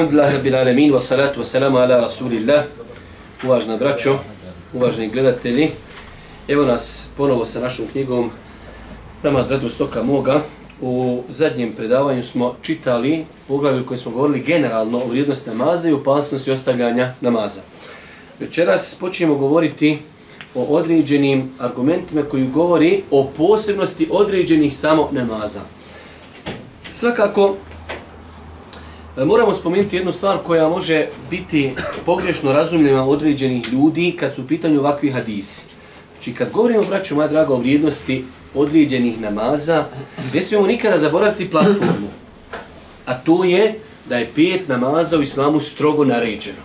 Alhamdulillah rabbil alamin wa salatu wa ala rasulillah. Uvažna braćo, uvaženi gledatelji. Evo nas ponovo sa našom knjigom Namaz radu stoka moga. U zadnjem predavanju smo čitali poglavlje koje smo govorili generalno o vrijednosti namaza i opasnosti ostavljanja namaza. Večeras počinjemo govoriti o određenim argumentima koji govori o posebnosti određenih samo namaza. Svakako, E, moramo spomenuti jednu stvar koja može biti pogrešno razumljena određenih ljudi kad su u pitanju ovakvi hadisi. Znači, kad govorimo, braću moja draga, o vrijednosti određenih namaza, ne smijemo nikada zaboraviti platformu. A to je da je pet namaza u islamu strogo naređeno.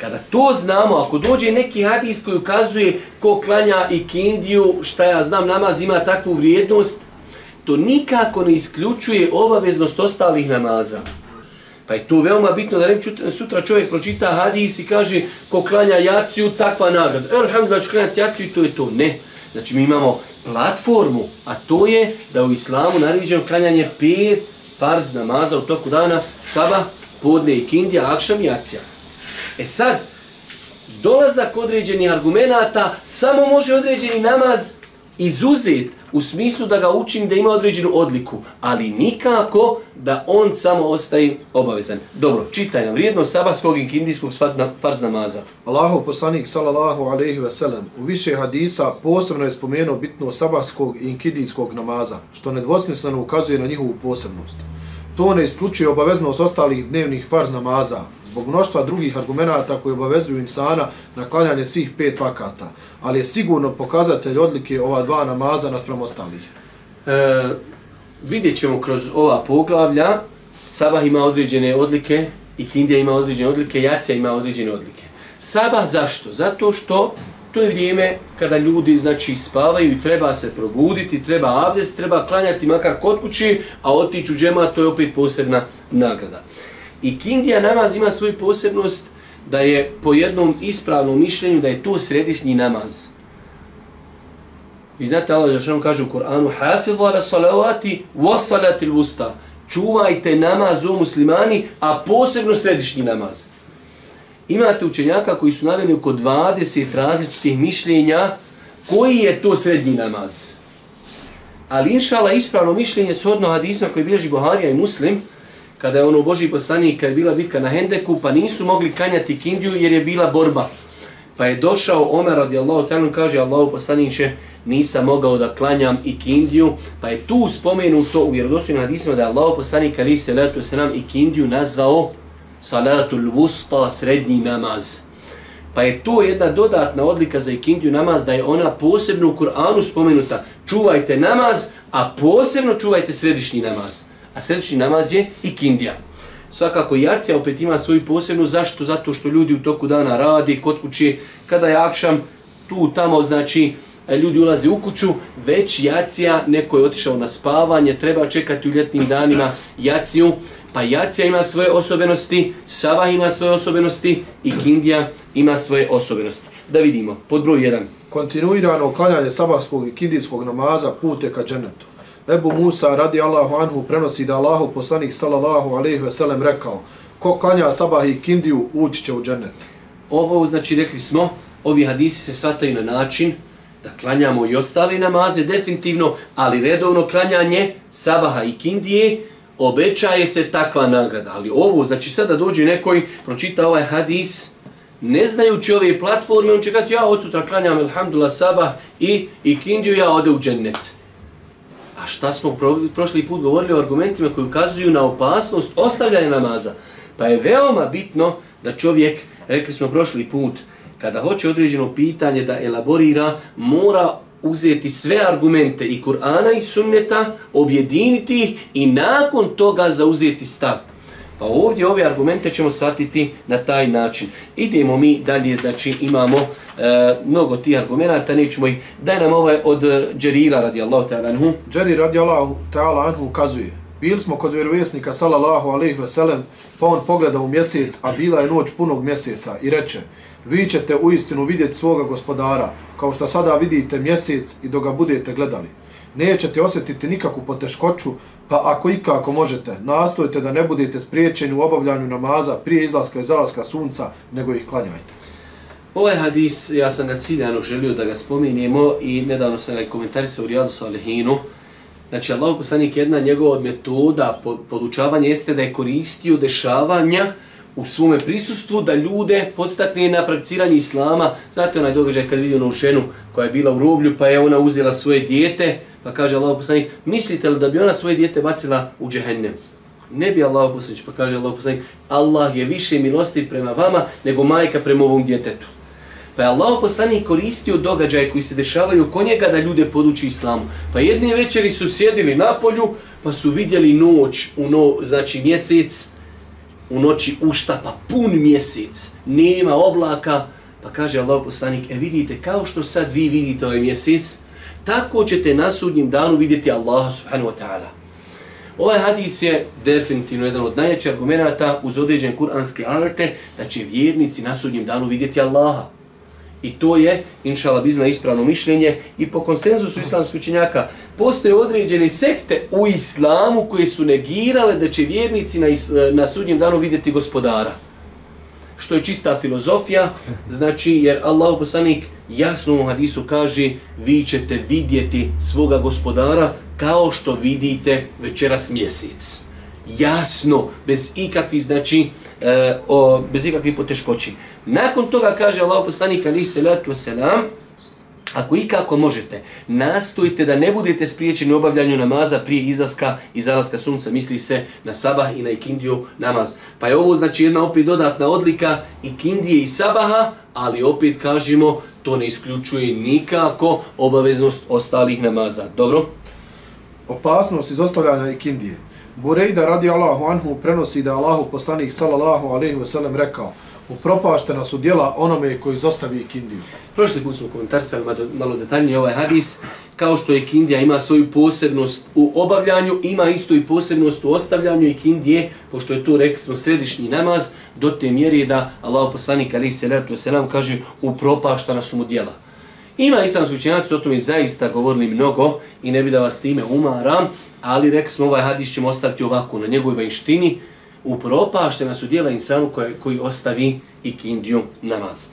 Kada to znamo, ako dođe neki hadis koji ukazuje ko klanja i kindiju, šta ja znam, namaz ima takvu vrijednost, to nikako ne isključuje obaveznost ostalih namaza. Pa je to veoma bitno da ne sutra čovjek pročita hadis i kaže ko klanja jaciju, takva nagrada. Alhamdulillah, ću klanjati jaciju i to je to. Ne. Znači mi imamo platformu, a to je da u islamu naređeno klanjanje pet farz namaza u toku dana, saba, podne i kindija, akšam i jacija. E sad, dolazak određenih argumenata samo može određeni namaz izuzet u smislu da ga učim da ima određenu odliku, ali nikako da on samo ostaje obavezan. Dobro, čitaj nam vrijednost sabahskog i kindijskog farz namaza. Allahu poslanik sallallahu alejhi ve sellem u više hadisa posebno je spomenuo bitno sabahskog i kindijskog namaza, što nedvosmisleno ukazuje na njihovu posebnost. To ne isključuje obaveznost ostalih dnevnih farz namaza, zbog mnoštva drugih argumenta koji obavezuju insana na klanjanje svih pet vakata, ali je sigurno pokazatelj odlike ova dva namaza naspram ostalih. E, vidjet ćemo kroz ova poglavlja, Sabah ima određene odlike, i Kindija ima određene odlike, Jacija ima određene odlike. Sabah zašto? Zato što to je vrijeme kada ljudi znači spavaju i treba se probuditi, treba avdes, treba klanjati makar kod kući, a otići u džema, to je opet posebna nagrada. I kindija namaz ima svoju posebnost da je po jednom ispravnom mišljenju da je to središnji namaz. Vi znate Allah Žešan kaže u Koranu Hafizu ala salavati wa salatil vusta. Čuvajte namaz u muslimani, a posebno središnji namaz. Imate učenjaka koji su naveli oko 20 različitih mišljenja koji je to srednji namaz. Ali inšala ispravno mišljenje shodno hadisma koji bilježi Buharija i Muslim, kada je ono Boži poslanik, kada je bila bitka na Hendeku, pa nisu mogli kanjati Kindiju jer je bila borba. Pa je došao Omer radijallahu ta'ala kaže Allahu poslaniće, nisam mogao da klanjam i Kindiju, pa je tu spomenuto u vjerodostojnim hadisima da je Allahu poslanik ali se letu se nam i Kindiju nazvao salatul wusta srednji namaz. Pa je to jedna dodatna odlika za ikindiju namaz, da je ona posebno u Kur'anu spomenuta. Čuvajte namaz, a posebno čuvajte središnji namaz a sljedeći namaz je ikindija. Svakako jacija opet ima svoju posebnu zaštitu, zato što ljudi u toku dana radi kod kuće, kada je akšam tu, tamo, znači, ljudi ulaze u kuću, već jacija, neko je otišao na spavanje, treba čekati u ljetnim danima jaciju, pa jacija ima svoje osobenosti, sava ima svoje osobenosti i kindija ima svoje osobenosti. Da vidimo, pod broj 1. Kontinuirano klanjanje sabahskog i kindijskog namaza pute ka dženetu. Ebu Musa radi Allahu anhu prenosi da Allahu poslanik sallallahu alejhi ve sellem rekao ko klanja sabah i kindiju ući će u džennet. Ovo znači rekli smo, ovi hadisi se svataju na način da klanjamo i ostali namaze definitivno, ali redovno klanjanje sabaha i kindije obećaje se takva nagrada. Ali ovo, znači sada dođe nekoj, pročita ovaj hadis, ne znajući ove platforme, on će kati ja od sutra klanjam, alhamdulillah, sabah i, i kindiju, ja ode u džennet. A šta smo prošli put govorili o argumentima koji ukazuju na opasnost ostavljanja namaza? Pa je veoma bitno da čovjek, rekli smo prošli put, kada hoće određeno pitanje da elaborira, mora uzeti sve argumente i Kur'ana i sunneta, objediniti ih i nakon toga zauzeti stav. Pa ovdje ove argumente ćemo shvatiti na taj način. Idemo mi dalje, znači imamo e, mnogo tih argumenta, nećemo ih, daj nam ovaj od e, Džerira radijallahu ta'ala anhu. Džerir radijallahu ta'ala anhu ukazuje, bili smo kod vjerovjesnika sallallahu alaihi ve sellem, pa on pogleda u mjesec, a bila je noć punog mjeseca i reče, vi ćete u istinu vidjeti svoga gospodara, kao što sada vidite mjesec i dok ga budete gledali. Nećete osjetiti nikakvu poteškoću, pa ako ikako možete, nastojte da ne budete spriječeni u obavljanju namaza prije izlaska i zalaska sunca, nego ih klanjajte. Ovaj hadis, ja sam ga ciljano želio da ga spominjemo i nedavno sam ga i komentarisao u Rijadu Salihinu. Znači, Allah poslanik jedna njegova od metoda podučavanja jeste da je koristio dešavanja u svome prisustvu da ljude podstakne na prakticiranje islama. Znate onaj događaj kad vidio onu ženu koja je bila u roblju pa je ona uzela svoje dijete pa kaže Allah poslanik, mislite li da bi ona svoje dijete bacila u džehennem? Ne bi Allah poslanik, pa kaže Allah poslanik, Allah je više milostiv prema vama nego majka prema ovom djetetu. Pa je Allah poslanik koristio događaje koji se dešavaju oko njega da ljude poduči islamu. Pa jedne večeri su sjedili na polju, pa su vidjeli noć, u no, znači mjesec, u noći uštapa pun mjesec, nema oblaka, pa kaže Allah poslanik, e vidite, kao što sad vi vidite ovaj mjesec, tako ćete na sudnjem danu vidjeti Allaha subhanahu wa ta'ala. Ovaj hadis je definitivno jedan od najjačih argumenta uz određene kuranske ajete da će vjernici na sudnjem danu vidjeti Allaha. I to je, inšala bizna, ispravno mišljenje i po konsenzusu islamskih učenjaka postoje određene sekte u islamu koje su negirale da će vjernici na, na sudnjem danu vidjeti gospodara. Što je čista filozofija, znači jer Allah poslanik jasno u hadisu kaže vi ćete vidjeti svoga gospodara kao što vidite večeras mjesec. Jasno, bez ikakvih, znači, e, o, bez ikakvih poteškoći. Nakon toga kaže Allah poslanik ali se letu selam, ako i kako možete, nastojite da ne budete spriječeni u obavljanju namaza prije izlaska i zalaska sunca, misli se na sabah i na ikindiju namaz. Pa je ovo znači jedna opet dodatna odlika ikindije i sabaha, ali opet kažemo to ne isključuje nikako obaveznost ostalih namaza. Dobro? Opasnost izostavljanja ikindije. Burejda radi Allahu anhu prenosi da Allahu poslanik sallallahu alaihi wa sallam rekao upropaštena su dijela onome koji zostavi ikindiju. Prošli put smo komentarisali malo, detaljnije ovaj hadis. Kao što je ikindija ima svoju posebnost u obavljanju, ima isto i posebnost u ostavljanju ikindije, pošto je to, rekli smo, središnji namaz, do te mjeri da Allah poslanik ali se letu selam kaže upropaštena su mu dijela. Ima islamski učenjaci o tome zaista govorili mnogo i ne bi da vas time umaram, ali rekli smo ovaj hadis ćemo ostaviti ovako na njegovoj vanštini, upropaštena su dijela insanu koji, koji ostavi ikindiju namaz.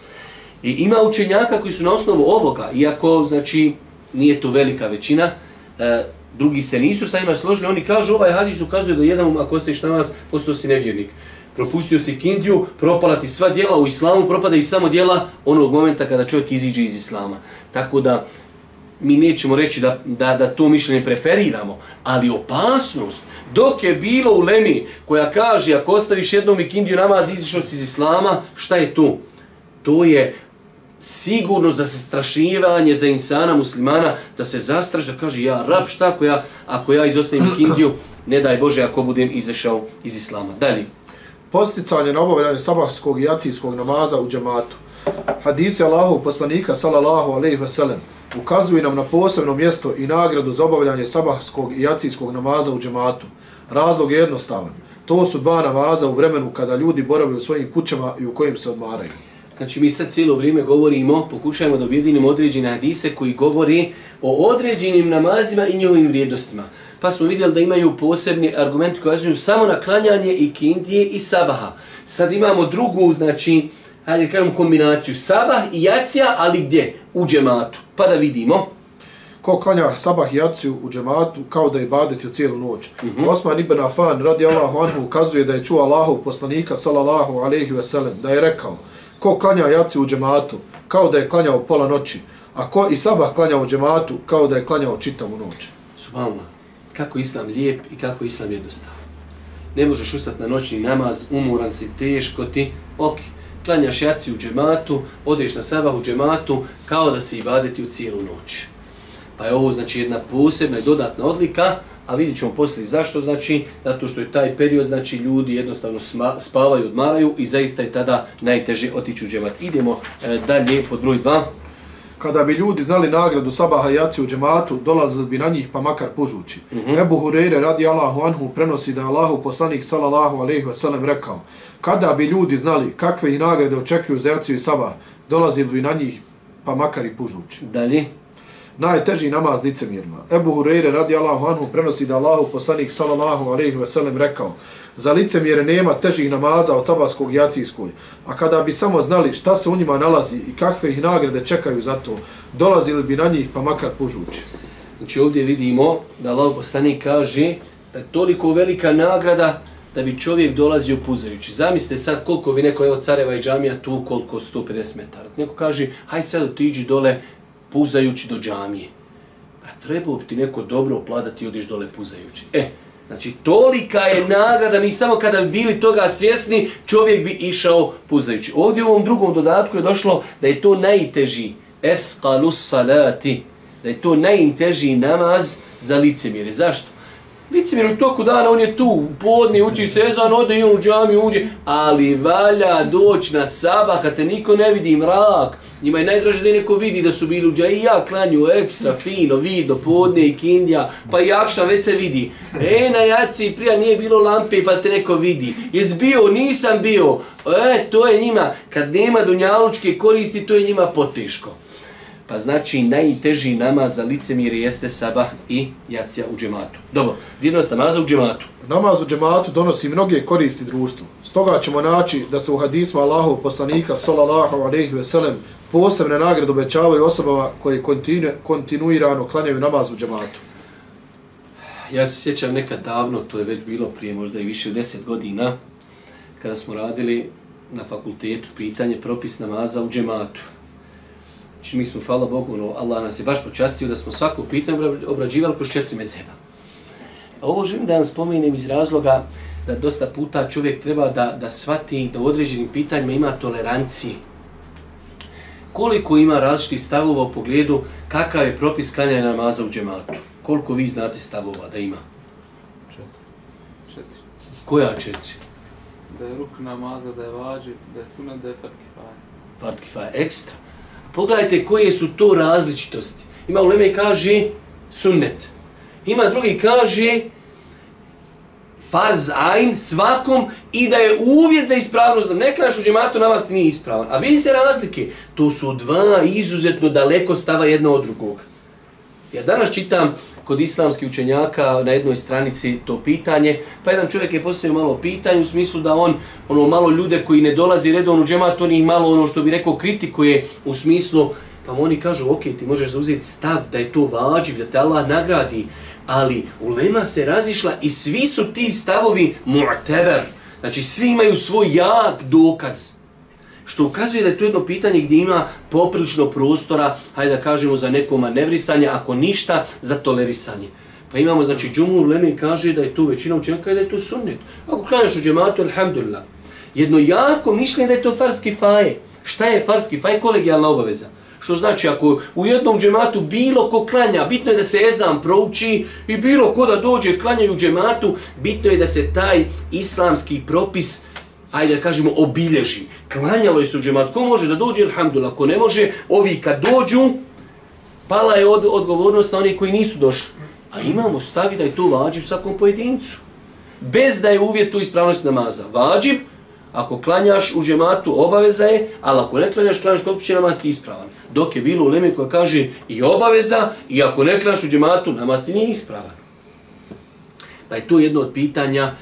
I ima učenjaka koji su na osnovu ovoga, iako znači nije to velika većina, e, drugi se nisu sa njima složili, oni kažu ovaj hadis ukazuje da jedan ako se šta namaz, postao si nevjernik. Propustio si kindiju, propala ti sva dijela u islamu, propada i samo dijela onog momenta kada čovjek iziđe iz islama. Tako da mi nećemo reći da, da, da to mišljenje preferiramo, ali opasnost, dok je bilo u Lemi koja kaže ako ostaviš jednom ikindiju namaz, izišao si iz islama, šta je to? To je sigurno za zastrašivanje za insana muslimana da se zastraš da kaže ja rab šta ako ja, ako ja izostavim ikindiju, ne daj Bože ako budem izašao iz islama. Dalje. Posticanje na obavljanje sabahskog i jacijskog namaza u džematu. Hadise Allahu poslanika sallallahu alejhi ve sellem ukazuje nam na posebno mjesto i nagradu za obavljanje sabahskog i jacijskog namaza u džematu. Razlog je jednostavan. To su dva namaza u vremenu kada ljudi borave u svojim kućama i u kojim se odmaraju. Znači mi sad cijelo vrijeme govorimo, pokušajmo da objedinimo određene hadise koji govori o određenim namazima i njihovim vrijednostima. Pa smo vidjeli da imaju posebni argument koji kazuju samo na klanjanje i kindije i sabaha. Sad imamo drugu, znači, hajde kažem kombinaciju sabah i jacija, ali gdje? U džematu. Pa da vidimo. Ko klanja sabah i jaciju u džematu kao da je badeti u cijelu noć. Mm -hmm. Osman ibn Afan radi Allahu anhu ukazuje da je čuo Allahu poslanika sallallahu alaihi ve sellem da je rekao ko klanja jaciju u džematu kao da je klanjao pola noći, a ko i sabah klanja u džematu kao da je klanjao čitavu noć. Subhanallah, kako islam lijep i kako islam jednostavan. Ne možeš ustati na noćni namaz, umoran si, teško ti, ok, klanjaš jaci u džematu, odeš na sabah u džematu, kao da se ibadeti u cijelu noć. Pa je ovo znači jedna posebna i dodatna odlika, a vidit ćemo poslije zašto, znači, zato što je taj period, znači, ljudi jednostavno spavaju, odmaraju i zaista je tada najteže otići u džemat. Idemo e, dalje pod broj 2. Kada bi ljudi znali nagradu sabaha jaci u džematu, dolazili bi na njih pa makar pužući. Mm -hmm. Ebu Hureyre radi Allahu anhu prenosi da Allahu poslanik sallallahu alaihi wa sallam rekao kada bi ljudi znali kakve ih nagrade očekuju za jaciju i sabah, dolazili bi na njih pa makar i pužući. Dalje najteži namaz licemjerima. Ebu Hureyre radi Allahu anhu prenosi da Allahu poslanik sallallahu alaihi ve sellem rekao za licemjere nema težih namaza od sabarskog jacijskoj, a kada bi samo znali šta se u njima nalazi i kakve ih nagrade čekaju za to, dolazili bi na njih pa makar požući. Znači ovdje vidimo da Allah poslanik kaže da je toliko velika nagrada da bi čovjek dolazio puzajući. Zamislite sad koliko bi neko, evo Careva i džamija tu, koliko 150 metara. Neko kaže, haj sad otiđi dole puzajući do džamije. Pa trebao bi ti neko dobro opladati i odiš dole puzajući. E, znači tolika je nagrada, mi samo kada bi bili toga svjesni, čovjek bi išao puzajući. Ovdje u ovom drugom dodatku je došlo da je to najteži, efqalus salati, da je to najteži namaz za licemire. Zašto? Licemir u toku dana, on je tu, u podni, uči sezon, ode i on u džami, uđe, ali valja doći na sabah, kad te niko ne vidi mrak, njima je najdraže da neko vidi da su bili u džami, i ja klanju ekstra fino, vido, podne i kindija, pa i akša već se vidi. E, na jaci prija nije bilo lampe pa te neko vidi. Jes bio, nisam bio. E, to je njima, kad nema dunjalučke koristi, to je njima poteško. Pa znači najteži namaz za licemir jeste sabah i jacija u džematu. Dobro, vrijednost namaza u džematu. Namaz u džematu donosi mnoge koristi društvu. Stoga ćemo naći da se u hadismu Allahu poslanika sallallahu alejhi ve sellem posebne nagrade obećavaju osobama koje kontinu, kontinuirano klanjaju namaz u džematu. Ja se sjećam nekad davno, to je već bilo prije možda i više od 10 godina, kada smo radili na fakultetu pitanje propis namaza u džematu. Znači mi smo, hvala Bogu, no, Allah nas je baš počastio da smo svako pitanje obrađivali kroz četiri mezeba. A ovo želim da vam spomenem iz razloga da dosta puta čovjek treba da, da shvati da u određenim pitanjima ima tolerancije. Koliko ima različitih stavova u pogledu kakav je propis klanjanja namaza u džematu? Koliko vi znate stavova da ima? Četiri. Koja četiri? Da je ruk namaza, da je vađi, da je sunat, da je fatkifaja. Fatkifa ekstra. Pogledajte koje su to različitosti. Ima u Leme kaže sunnet. Ima drugi kaže farz ain svakom i da je uvjet za ispravnost. Ne klanjaš u džematu, na vas nije ispravan. A vidite razlike? To su dva izuzetno daleko stava jedno od drugog. Ja danas čitam kod islamskih učenjaka na jednoj stranici to pitanje, pa jedan čovjek je postavio malo pitanje u smislu da on ono malo ljude koji ne dolazi redovno u džemat, on ih malo ono što bi rekao kritikuje u smislu, pa oni kažu ok, ti možeš zauzeti stav da je to vađiv, da te Allah nagradi, ali ulema se razišla i svi su ti stavovi mu'teber, znači svi imaju svoj jak dokaz što ukazuje da je to jedno pitanje gdje ima poprilično prostora, hajde da kažemo, za neko manevrisanje, ako ništa, za tolerisanje. Pa imamo, znači, Džumur Lemi kaže da je to većina učenjaka i da je to sunnet. Ako klanjaš u džematu, alhamdulillah. Jedno jako mišljenje da je to farski faje. Šta je farski faje? Kolegijalna obaveza. Što znači, ako u jednom džematu bilo ko klanja, bitno je da se ezan prouči i bilo ko da dođe klanjaju u džematu, bitno je da se taj islamski propis ajde da kažemo, obilježi. Klanjalo je u džemat. Ko može da dođe, alhamdulillah. Ko ne može, ovi kad dođu, pala je od, odgovornost na oni koji nisu došli. A imamo stavi da je to vađib svakom pojedincu. Bez da je uvjet tu ispravnost namaza. Vađib, ako klanjaš u džematu, obaveza je, ali ako ne klanjaš, klanjaš kod će namaz ti ispravan. Dok je bilo u Leme koja kaže i obaveza, i ako ne klanjaš u džematu, namaz ti nije ispravan. Pa je to jedno od pitanja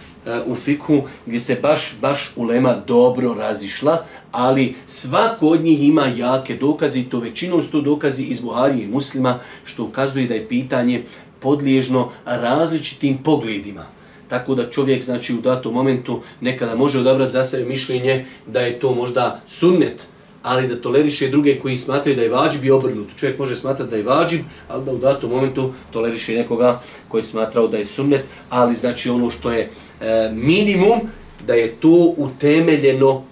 u fiku gdje se baš baš ulema dobro razišla, ali svako od njih ima jake dokaze i to većinom su to dokazi iz Buharije i muslima, što ukazuje da je pitanje podliježno različitim pogledima. Tako da čovjek znači u datom momentu nekada može odabrati za sebe mišljenje da je to možda sunnet, ali da toleriše druge koji smatraju da je vađib i obrnut. Čovjek može smatrati da je vađib, ali da u datom momentu toleriše nekoga koji smatrao da je sunnet, ali znači ono što je E, minimum da je to utemeljeno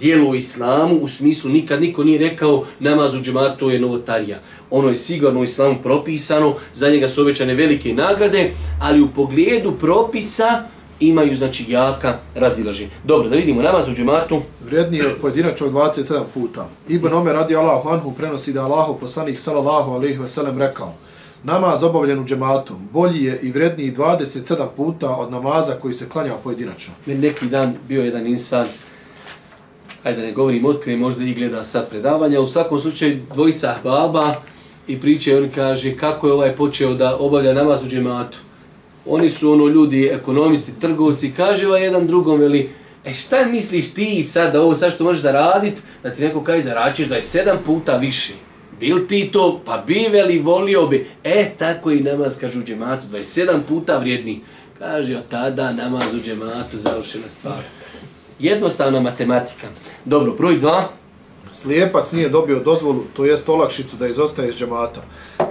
dijelo u islamu, u smislu nikad niko nije rekao namaz u džematu je novotarija. Ono je sigurno u islamu propisano, za njega su obećane velike nagrade, ali u pogledu propisa imaju znači jaka razilaže. Dobro, da vidimo namaz u džematu. Vrijedniji je pojedinačno 27 puta. Ibn Omer radi Allahu anhu prenosi da Allahu poslanik sallallahu alaihi ve sellem rekao Namaz obavljen u džematu bolji je i vredniji 27 puta od namaza koji se klanja pojedinačno. Meni neki dan bio jedan insan, ajde da ne govorim otkrije, možda i gleda sad predavanja, u svakom slučaju dvojica baba i priče, on kaže kako je ovaj počeo da obavlja namaz u džematu. Oni su ono ljudi, ekonomisti, trgovci, kaže ovaj jedan drugom, veli, e šta misliš ti sad da ovo sad što možeš zaradit, da ti neko kaže zaračiš da je sedam puta više. Bil ti to, pa bi veli, volio bi. E, tako i namaz, kaže u džematu, 27 puta vrijedni. Kaže, od tada namaz u džematu, završena stvar. Jednostavna matematika. Dobro, broj dva. Slijepac nije dobio dozvolu, to jest olakšicu da izostaje iz džemata.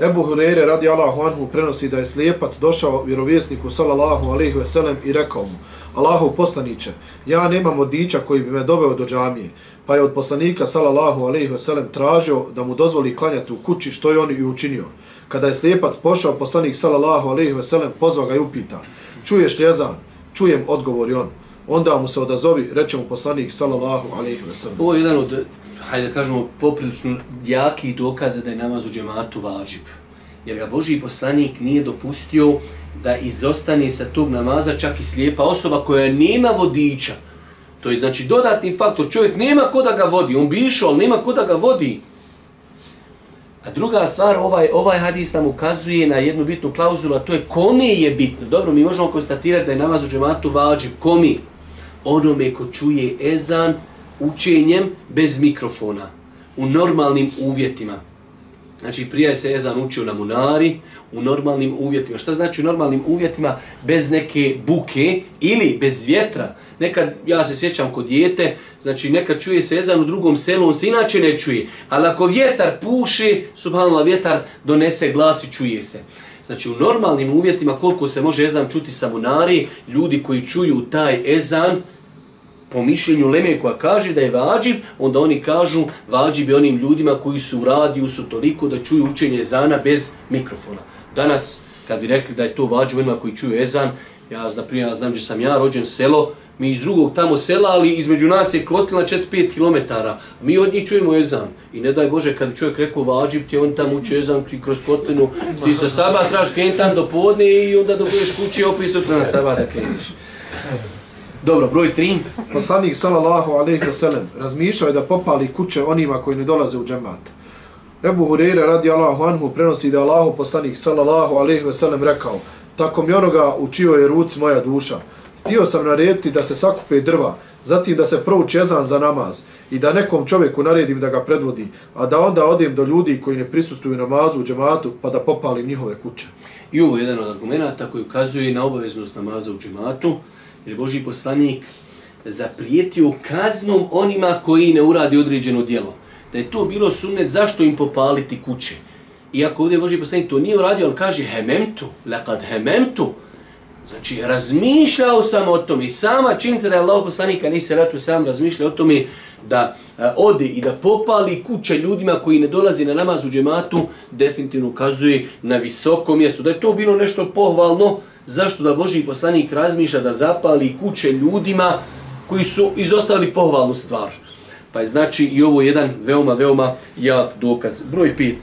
Ebu Hureyre radi Allahu anhu prenosi da je slijepac došao vjerovjesniku sallallahu alaihi ve sellem i rekao mu Allahov poslaniće, ja nemam odića koji bi me doveo do džamije, pa je od poslanika sallallahu alejhi ve sellem tražio da mu dozvoli klanjati u kući što je on i učinio. Kada je slijepac pošao, poslanik sallallahu alejhi ve sellem pozvao ga i upita, čuješ li ezan?" Čujem, odgovori on. Onda mu se odazovi, reče mu poslanik sallallahu alejhi ve sellem. Ovo je jedan od hajde da kažemo, poprilično jaki dokaze da je namaz u džematu vađib. Jer ga Boži poslanik nije dopustio da izostane sa tog namaza čak i slijepa osoba koja nema vodiča. To je znači dodatni faktor, čovjek nema ko da ga vodi, on bi išao, ali nema ko da ga vodi. A druga stvar, ovaj, ovaj hadis nam ukazuje na jednu bitnu klauzulu, a to je kome je bitno. Dobro, mi možemo konstatirati da je namaz u džematu vađib. Komi? Onome ko čuje ezan, učenjem bez mikrofona, u normalnim uvjetima. Znači, prije se Ezan učio na Munari, u normalnim uvjetima. Šta znači u normalnim uvjetima? Bez neke buke ili bez vjetra. Nekad, ja se sjećam kod dijete, znači nekad čuje se Ezan u drugom selu, on se inače ne čuje. Ali ako vjetar puši, subhanallah, vjetar donese glas i čuje se. Znači, u normalnim uvjetima, koliko se može Ezan čuti sa Munari, ljudi koji čuju taj Ezan, po mišljenju Leme koja kaže da je vađib, onda oni kažu vađib je onim ljudima koji su u radiju su toliko da čuju učenje ezana bez mikrofona. Danas, kad bi rekli da je to vađib onima koji čuju ezan, ja znam, primjer, ja znam da sam ja rođen selo, mi iz drugog tamo sela, ali između nas je kotlina 4-5 km. Mi od njih čujemo ezan. I ne daj Bože, kad čovjek rekao vađib, ti on tamo uči ezan, ti kroz kotlinu, ti sa saba traš kren tam do podne i onda dobiješ kući, opet sutra na saba da kreniš. Dobro, broj 3. Poslanik sallallahu alejhi ve sellem razmišljao je da popali kuće onima koji ne dolaze u džemat. Ebu Hureyre radi Allahu anhu prenosi da Allahu poslanik sallallahu alejhi ve sellem rekao tako mi onoga u čijoj je ruci moja duša. Htio sam narediti da se sakupe drva, zatim da se prouči ezan za namaz i da nekom čovjeku naredim da ga predvodi, a da onda odem do ljudi koji ne prisustuju namazu u džematu pa da popalim njihove kuće. I ovo je jedan od argumenta koji ukazuje na obaveznost namaza u džematu jer Boži poslanik zaprijetio kaznom onima koji ne uradi određeno djelo. Da je to bilo sunnet, zašto im popaliti kuće? Iako ovdje Boži poslanik to nije uradio, ali kaže hememtu, lekad hememtu. Znači, razmišljao sam o tome i sama činjenica da je Allah poslanika nisi ratu sam razmišljao o tome da e, ode i da popali kuće ljudima koji ne dolazi na namaz u džematu, definitivno ukazuje na visoko mjesto. Da je to bilo nešto pohvalno, zašto da Boži poslanik razmišlja da zapali kuće ljudima koji su izostavili pohvalnu stvar. Pa je znači i ovo jedan veoma, veoma jak dokaz. Broj pet.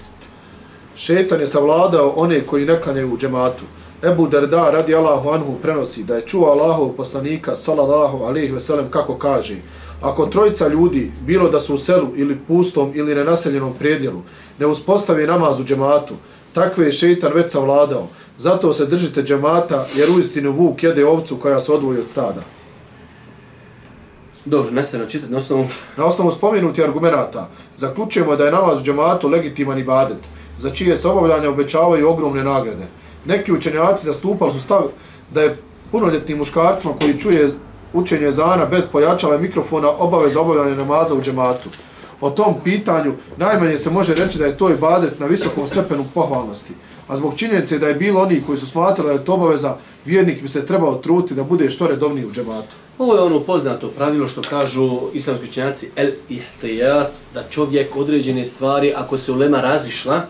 Šetan je savladao one koji ne klanjaju u džematu. Ebu Derda radi Allahu anhu prenosi da je čuo Allahov poslanika sallallahu alaihi ve sellem kako kaže Ako trojica ljudi, bilo da su u selu ili pustom ili nenaseljenom predjelu, ne uspostavi namaz u džematu, takve je šeitan već savladao. Zato se držite džemata, jer u istinu vuk jede ovcu koja se odvoji od stada. Dobro, nastavno čitati na osnovu... Na osnovu spomenuti argumenta, zaključujemo da je namaz u džematu legitiman ibadet, za čije se obavljanje obećavaju ogromne nagrade. Neki učenjaci zastupali su stav da je punoljetnim muškarcima koji čuje učenje zana bez pojačala mikrofona obaveza obavljanja namaza u džematu. O tom pitanju najmanje se može reći da je to ibadet na visokom stepenu pohvalnosti a zbog činjenice da je bilo oni koji su smatrali da je to obaveza, vjernik bi se trebao truti da bude što redovniji u džematu. Ovo je ono poznato pravilo što kažu islamski učenjaci el ihtijat, da čovjek određene stvari, ako se ulema razišla,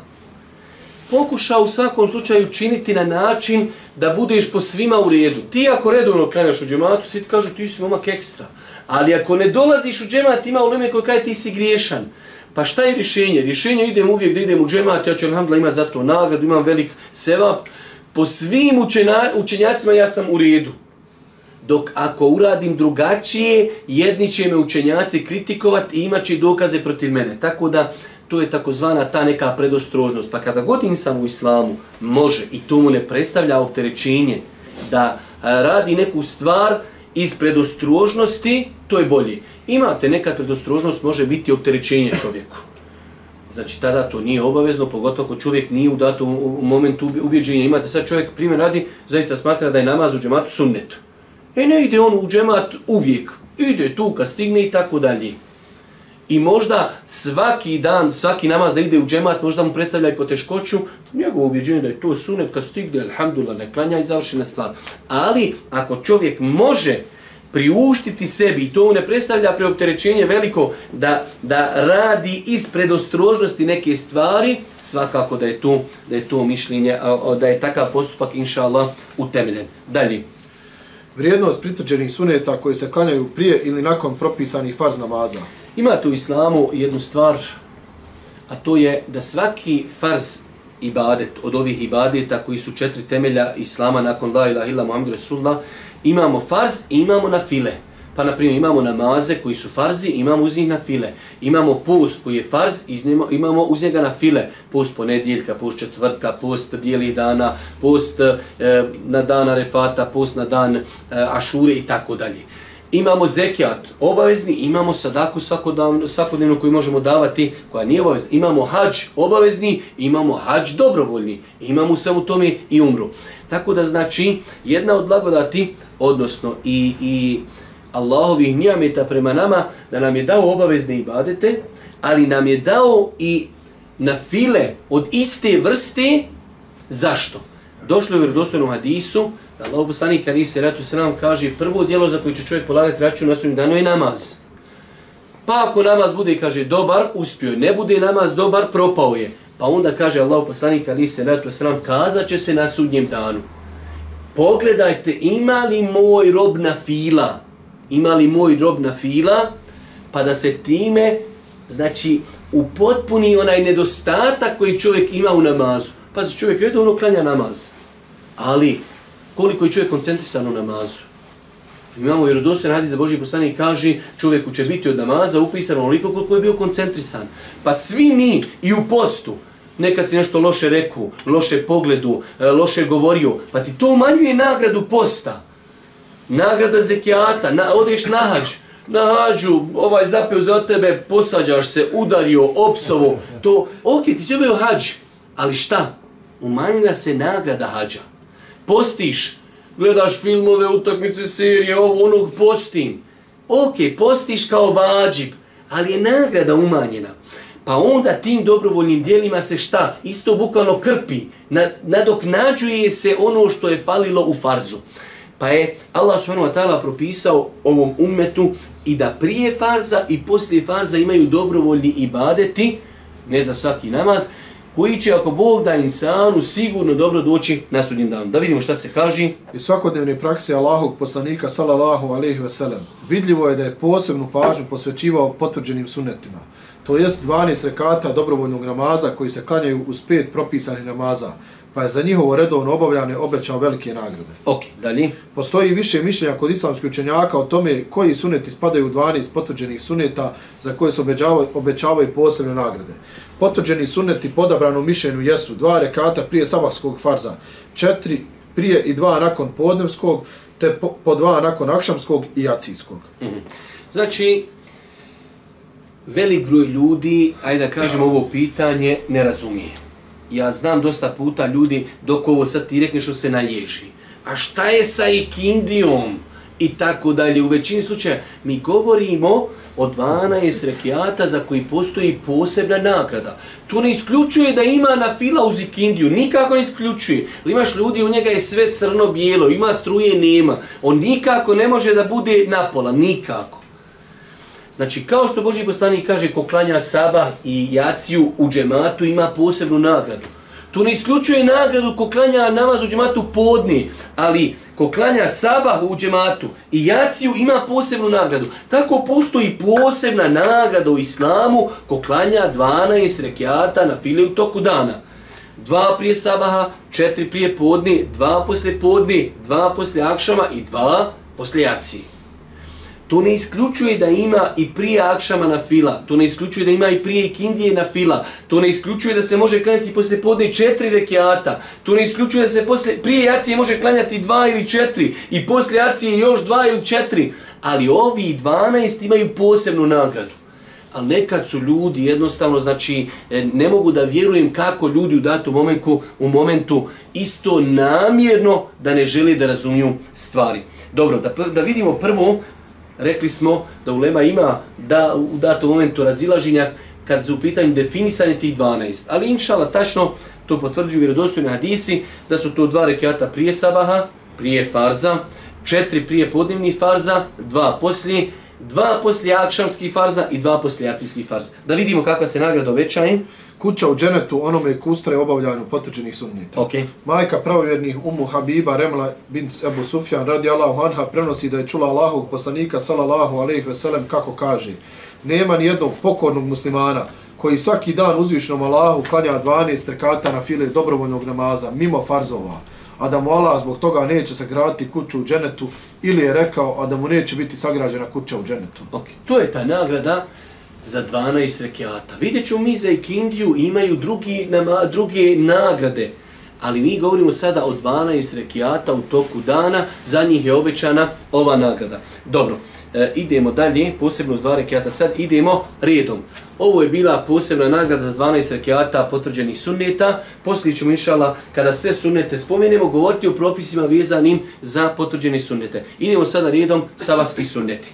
pokuša u svakom slučaju činiti na način da budeš po svima u redu. Ti ako redovno klanjaš u džematu, svi ti kažu ti si momak ekstra. Ali ako ne dolaziš u džemat, ima uleme koji kaže ti si griješan. Pa šta je rješenje? Rješenje idem uvijek da idem u džemat, ja ću alhamdulillah imati za to nagradu, imam velik sevap. Po svim učena, učenjacima ja sam u redu. Dok ako uradim drugačije, jedni će me učenjaci kritikovati i imat će dokaze protiv mene. Tako da to je takozvana ta neka predostrožnost. Pa kada god insan u islamu može i to mu ne predstavlja opterećenje da radi neku stvar iz predostrožnosti, to je bolje. Imate nekad predostrožnost, može biti opterećenje čovjeku. Znači, tada to nije obavezno, pogotovo ako čovjek nije u datom u momentu ubjeđenja. Imate sad čovjek, primjer radi, zaista smatra da je namaz u džematu sunnet. E ne ide on u džemat uvijek. Ide tu kad stigne i tako dalje. I možda svaki dan, svaki namaz da ide u džemat, možda mu predstavlja i poteškoću, njegovo ubjeđenje da je to sunet kad stigne, alhamdulillah, ne klanja i završena stvar. Ali, ako čovjek može priuštiti sebi, i to ne predstavlja preopterećenje veliko, da, da radi iz predostrožnosti neke stvari, svakako da je to, da je to mišljenje, da je takav postupak, inša Allah, utemeljen. Dalje. Vrijednost pritvrđenih suneta koji se klanjaju prije ili nakon propisanih farz namaza. Ima tu u islamu jednu stvar, a to je da svaki farz ibadet od ovih ibadeta koji su četiri temelja islama nakon la ilaha illa muhammed rasulullah, imamo farz i imamo na file. Pa, na primjer, imamo namaze koji su farzi, imamo uz njih na file. Imamo post koji je farz, iznimo, imamo uz njega na file. Post ponedjeljka, post četvrtka, post bijelih dana, post e, na dan Arefata, post na dan e, ašure i tako dalje. Imamo zekijat obavezni, imamo sadaku svakodnevnu, svakodnevnu koju možemo davati, koja nije obavezna. Imamo hađ obavezni, imamo hađ dobrovoljni. Imamo samo tome i umru. Tako da znači, jedna od blagodati, odnosno i, i Allahovih nijameta prema nama, da nam je dao obavezne ibadete, ali nam je dao i na file od iste vrste, zašto? Došlo je u vjerodostojnom hadisu, da Allah poslanik kada se ratu se nam kaže prvo dijelo za koje će čovjek polagati račun na sudnjem danu je namaz. Pa ako namaz bude, kaže, dobar, uspio je. Ne bude namaz dobar, propao je. Pa onda kaže Allah poslanik kada se ratu se nam kazat će se na sudnjem danu. Pogledajte, ima li moj rob na fila? Ima li moj rob na fila? Pa da se time, znači, upotpuni onaj nedostatak koji čovjek ima u namazu. Pa se čovjek redovno klanja namaz. Ali koliko je čovjek koncentrisan u namazu. Imamo vjerodostojni hadis za Božji poslanik kaže čovjeku će biti od namaza upisano onoliko koliko je bio koncentrisan. Pa svi mi i u postu, nekad si nešto loše reku, loše pogledu, e, loše govorio, pa ti to umanjuje nagradu posta. Nagrada zekijata, na, odeš na hađ, na hađu, ovaj zapeo za tebe, posađaš se, udario, opsovo, to, ok, ti si obio hađ, ali šta? Umanjila se nagrada hađa postiš, gledaš filmove, utakmice, serije, ovo, onog, postim. Ok, postiš kao vađib, ali je nagrada umanjena. Pa onda tim dobrovoljnim dijelima se šta? Isto bukvalno krpi. Nadoknađuje se ono što je falilo u farzu. Pa je Allah subhanahu wa ta'ala propisao ovom ummetu i da prije farza i poslije farza imaju dobrovoljni ibadeti, ne za svaki namaz, koji će ako Bog da insanu sigurno dobro doći na sudnjem danu. Da vidimo šta se kaže. I svakodnevne prakse Allahog poslanika sallallahu alejhi ve sellem vidljivo je da je posebnu pažnju posvećivao potvrđenim sunnetima. To jest 12 rekata dobrovoljnog namaza koji se klanjaju uz pet propisanih namaza, pa je za njihovo redovno obavljanje obećao velike nagrade. Ok, dalje. Postoji više mišljenja kod islamskih učenjaka o tome koji suneti spadaju u 12 potvrđenih suneta za koje se obećavaju, obećavaju posebne nagrade. Potvrđeni suneti podabrano mišljenju jesu dva rekata prije sabahskog farza, četiri prije i dva nakon podnevskog, te po, po dva nakon akšamskog i jacijskog. Mm -hmm. Znači, velik broj ljudi, ajde da kažem ovo pitanje, ne razumije. Ja znam dosta puta ljudi, dok ovo sad ti rekneš, se naježi. A šta je sa ikindijom? I tako dalje. U većini slučaja mi govorimo o 12 rekiata za koji postoji posebna nagrada. To ne isključuje da ima na fila uz ikindiju, nikako ne isključuje. Li imaš ljudi, u njega je sve crno-bijelo, ima struje, nema. On nikako ne može da bude napola, nikako. Znači, kao što Boži poslanik kaže, ko klanja sabah i jaciju u džematu, ima posebnu nagradu. To ne isključuje nagradu ko klanja namaz u džematu podni, ali ko klanja sabah u džematu i jaciju ima posebnu nagradu. Tako postoji posebna nagrada u islamu ko klanja 12 rekiata na file u toku dana. Dva prije sabaha, četiri prije podni, dva posle podni, dva posle akšama i dva poslije jacije. To ne isključuje da ima i prije akšama na fila. To ne isključuje da ima i prije ikindije na fila. To ne isključuje da se može klanjati poslije podne četiri rekiata. To ne isključuje da se poslije, prije jacije može klanjati dva ili četiri. I poslije jacije još dva ili četiri. Ali ovi 12 imaju posebnu nagradu. Ali nekad su ljudi jednostavno, znači, e, ne mogu da vjerujem kako ljudi u datom momentu, u momentu isto namjerno da ne žele da razumiju stvari. Dobro, da, da vidimo prvo rekli smo da ulema ima da u datom momentu razilaženja kad su u pitanju definisanje tih 12. Ali inšala tačno to potvrđuju vjerodostojni hadisi da su to dva rekiata prije sabaha, prije farza, četiri prije podnevnih farza, dva poslije, dva poslije akšamskih farza i dva poslije acijskih farza. Da vidimo kakva se nagrada obećaje. Eh? Kuća u dženetu onome kustre obavljanju potvrđenih sunnita. Okay. Majka pravovjernih Umu Habiba Remla bin Ebu Sufjan radi Allahu anha prenosi da je čula Allahog poslanika sallallahu alaihi veselem kako kaže nema ni jednog pokornog muslimana koji svaki dan uzvišnom Allahu klanja 12 rekata na file dobrovoljnog namaza mimo farzova a da mu Allah zbog toga neće sagraditi kuću u dženetu ili je rekao a da mu neće biti sagrađena kuća u dženetu. Okay. To je ta nagrada za 12 rekiata. Vidjet ćemo mi za ikindiju imaju drugi, nama, druge nagrade. Ali mi govorimo sada o 12 rekiata u toku dana, za njih je obećana ova nagrada. Dobro, e, idemo dalje, posebno uz dva rekiata, sad idemo redom. Ovo je bila posebna nagrada za 12 rekiata potvrđenih sunneta. Poslije ćemo inšala, kada sve sunnete spomenemo, govoriti o propisima vezanim za potvrđene sunnete. Idemo sada redom savaski sunneti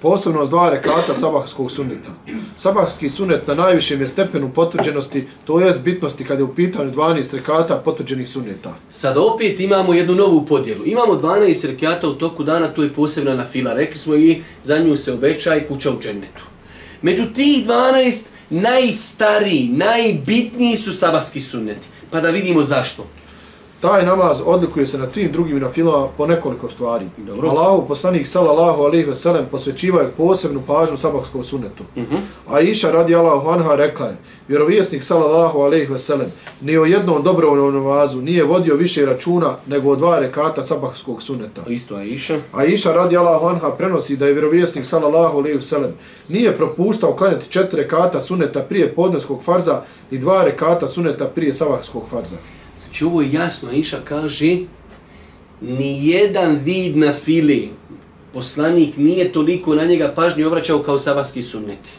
posebno dva rekata sabahskog sunneta. Sabahski sunnet na najvišem je stepenu potvrđenosti, to jest bitnosti kada je u pitanju 12 rekata potvrđenih sunneta. Sad opet imamo jednu novu podjelu. Imamo 12 rekata u toku dana, to je posebna na fila. Rekli smo i za nju se obeća i kuća u džennetu. Među tih 12, najstariji, najbitniji su sabahski sunneti. Pa da vidimo zašto. Taj namaz odlikuje se na svim drugim nafilama po nekoliko stvari. Dobro. Allahu poslanik sallallahu alejhi ve sellem posvećivao posebnu pažnju sabahskom sunnetu. Uh mhm. -huh. A Iša radi Allahu anha rekla je: Vjerovjesnik sallallahu alejhi ve sellem ni o jednom dobrovoljnom namazu nije vodio više računa nego o dva rekata sabahskog sunneta. Isto je Iša. A Iša radi Allahu anha prenosi da je vjerovjesnik sallallahu alejhi ve sellem nije propuštao klanjati četiri rekata sunneta prije podneskog farza i dva rekata sunneta prije sabahskog farza. Znači ovo je jasno, Iša kaže, ni jedan vid na fili, poslanik nije toliko na njega pažnje obraćao kao sabaski sunneti.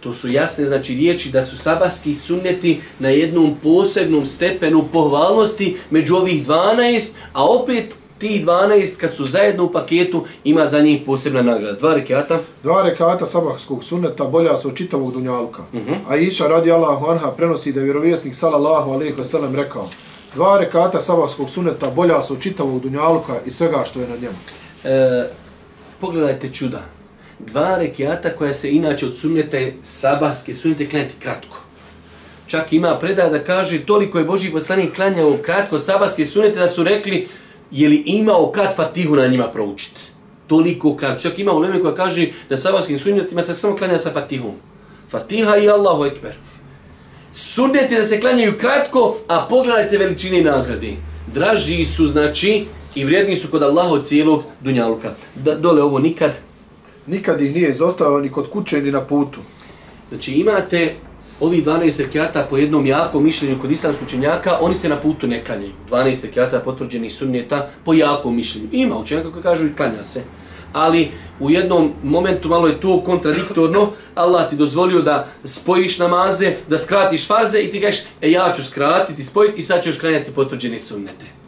To su jasne znači riječi da su sabaski sunneti na jednom posebnom stepenu pohvalnosti među ovih 12, a opet ti 12 kad su zajedno u paketu ima za njih posebna nagrada. Dva rekata? Dva rekata sabahskog sunneta bolja su od čitavog dunjalka. Uh mhm. -huh. A Iša radi Allahu anha prenosi da je vjerovjesnik sallallahu alaihi wa sallam rekao Dva rekata sabahskog sunneta bolja su od čitavog dunjalka i svega što je na njemu. E, pogledajte čuda. Dva rekata koja se inače od sunnete sabahske sunnete klanjati kratko. Čak ima predaj da kaže toliko je Boži poslanik klanjao kratko sabahske sunnete da su rekli je li imao kad fatihu na njima proučiti. Toliko kad. Čak ima uleme koja kaže da sabahskim sunnetima se samo klanja sa fatihom. Fatiha i Allahu Ekber. Sunneti da se klanjaju kratko, a pogledajte veličine nagrade. Draži su, znači, i vrijedni su kod Allaha od cijelog dunjaluka. Da, dole ovo nikad. Nikad ih nije izostavio ni kod kuće ni na putu. Znači imate ovi 12 rekiata po jednom jakom mišljenju kod islamskog učenjaka, oni se na putu ne klanjaju. 12 rekiata potvrđenih sunnjeta po jakom mišljenju. Ima učenjaka koji kažu i klanja se. Ali u jednom momentu malo je to kontradiktorno. Allah ti dozvolio da spojiš namaze, da skratiš farze i ti kažeš, e ja ću skratiti, spojiti i sad ćeš klanjati potvrđeni sunnete.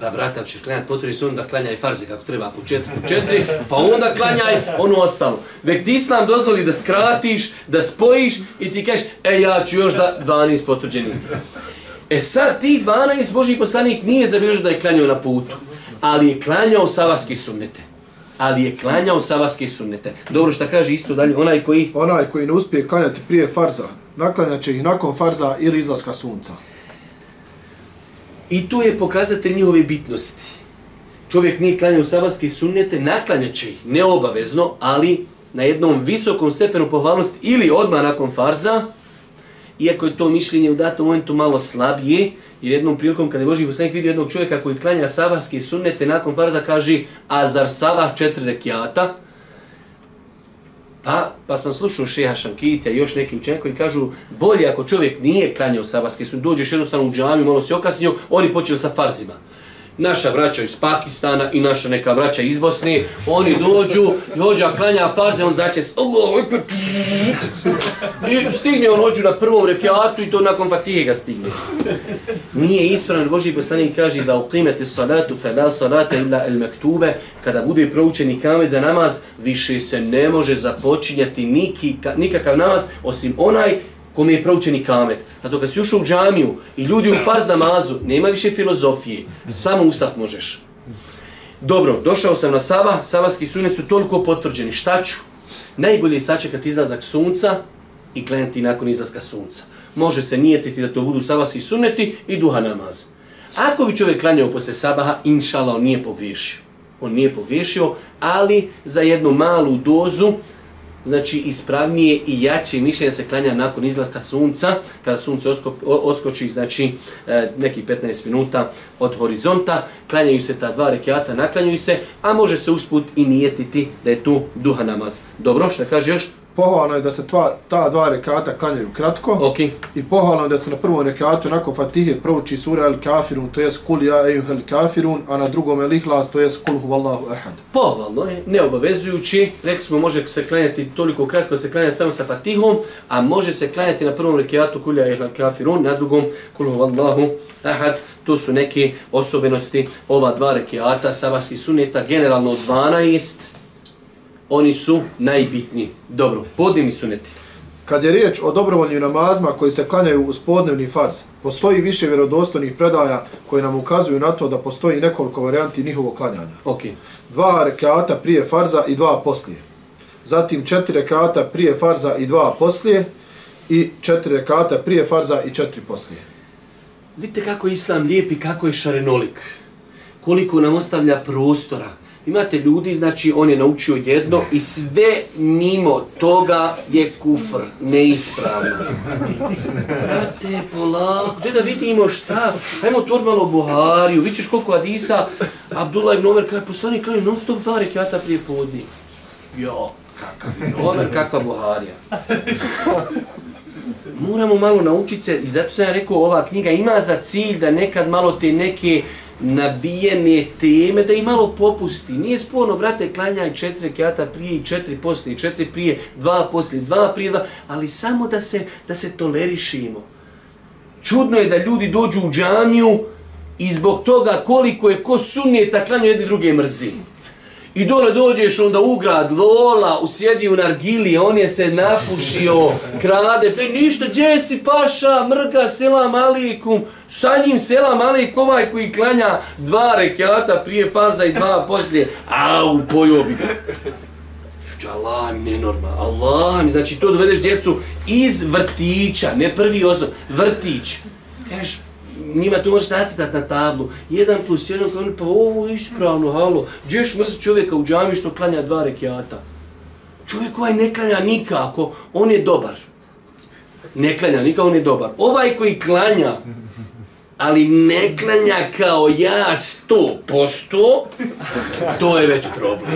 Pa brata, ćeš klanjati potvrdi sunnet da klanjaj farze kako treba po četiri, po četiri, pa onda klanjaj ono ostalo. Vek ti islam dozvoli da skratiš, da spojiš i ti kažeš, e ja ću još da 12 potvrđenih. E sad ti 12 Boži poslanik nije zabilježio da je klanjao na putu, ali je klanjao savaske sunnete. Ali je klanjao savaske sunnete. Dobro što kaže isto dalje, onaj koji... Onaj koji ne uspije klanjati prije farza, naklanjat će ih nakon farza ili izlaska sunca. I to je pokazatelj njihove bitnosti. Čovjek nije klanjao sabatske sunnete, naklanjat će ih, neobavezno, ali na jednom visokom stepenu pohvalnosti ili odmah nakon farza, iako je to mišljenje u datom momentu malo slabije, Jer jednom prilikom kada je Boži poslanik vidio jednog čovjeka koji klanja sabahske sunnete, nakon farza kaže, a zar sabah četiri rekiata? Pa, pa sam slušao šeha Šankitija i još neki učenje koji kažu, bolje ako čovjek nije klanjao sabarske sunnete, dođeš jednostavno u džamiju, malo se okasnio, oni počeli sa farzima naša braća iz Pakistana i naša neka braća iz Bosne, oni dođu, dođa klanja farze, on zače i stigne on hođu na prvom rekiatu i to nakon fatihe ga stigne. Nije ispravno, Boži poslanik kaže da uqimete salatu fe la salata illa el mektube, kada bude proučeni kamen za namaz, više se ne može započinjati niki, nikakav namaz, osim onaj kome je proučeni kamet. Zato kad si ušao u džamiju i ljudi u farz namazu, nema više filozofije, samo usaf možeš. Dobro, došao sam na Saba, Sabahski sunet su toliko potvrđeni. Šta ću? Najbolje je sačekati izlazak sunca i klanjati nakon izlaska sunca. Može se nijetiti da to budu Sabahski suneti i duha namaz. Ako bi čovjek klanjao posle Sabaha, inšala, on nije pogriješio. On nije pogriješio, ali za jednu malu dozu, znači ispravnije i jače mišljenje se klanja nakon izlaska sunca, kada sunce osko, oskoči znači e, neki 15 minuta od horizonta, klanjaju se ta dva rekiata, naklanjaju se, a može se usput i nijetiti da je tu duha namaz. Dobro, što kaže još? Pohvalno je da se tva, ta dva rekata klanjaju kratko. Okay. I pohvalno je da se na prvom rekatu nakon Fatihe prouči sura El Kafirun, to jest Kul ja ejuh El Kafirun, a na drugom El Ihlas, to jest Kul huvallahu ehad. Pohvalno je, neobavezujući. Rekli smo može se klanjati toliko kratko se klanja samo sa Fatihom, a može se klanjati na prvom rekatu Kul ja ejuh El Kafirun, na drugom Kul huvallahu ehad. To su neke osobenosti ova dva rekiata, sabahskih suneta, generalno 12 oni su najbitniji. Dobro, podnevni suneti. Kad je riječ o dobrovoljnim namazima koji se klanjaju uz podnevni farz, postoji više vjerodostojnih predaja koji nam ukazuju na to da postoji nekoliko varijanti njihovog klanjanja. Okay. Dva rekata prije farza i dva poslije. Zatim četiri rekata prije farza i dva poslije i četiri rekata prije farza i četiri poslije. Vidite kako je islam lijep i kako je šarenolik. Koliko nam ostavlja prostora. Imate ljudi, znači on je naučio jedno i sve mimo toga je kufr, neispravno. Brate, polako, gdje da vidimo šta? Hajmo otvor malo Buhariju, vidiš koliko Adisa, Abdullah ibn Omer, kada je poslani kraj, non stop dva rekiata prije podni. Jo, kakav je Omer, kakva Buharija. Moramo malo naučiti se, i zato sam ja rekao, ova knjiga ima za cilj da nekad malo te neke nabijene teme, da ih malo popusti. Nije sporno, brate, klanjaj četiri kjata prije i četiri poslije, četiri prije, dva poslije, dva prije, dva, ali samo da se, da se tolerišimo. Čudno je da ljudi dođu u džamiju i zbog toga koliko je ko sunnijeta klanju jedni druge mrzini. I dole dođeš onda u grad, Lola, usjedi u Nargili, on je se napušio, krade, pe ništa, gdje si paša, mrga, selam alikum, sa njim selam alikum, ovaj koji klanja dva rekiata prije farza i dva poslije, au, pojobi ga. Znači, Allah mi nenormal, Allah mi, znači to dovedeš djecu iz vrtića, ne prvi osnov, vrtić. Kažeš, njima to možeš nacitati na tablu. Jedan plus jedan, kao pa ovo je ispravno, halo. Gdješ mrzi čovjeka u džami što klanja dva rekiata? Čovjek ovaj ne klanja nikako, on je dobar. Ne klanja nikako, on je dobar. Ovaj koji klanja, ali ne klanja kao ja sto posto, to je već problem.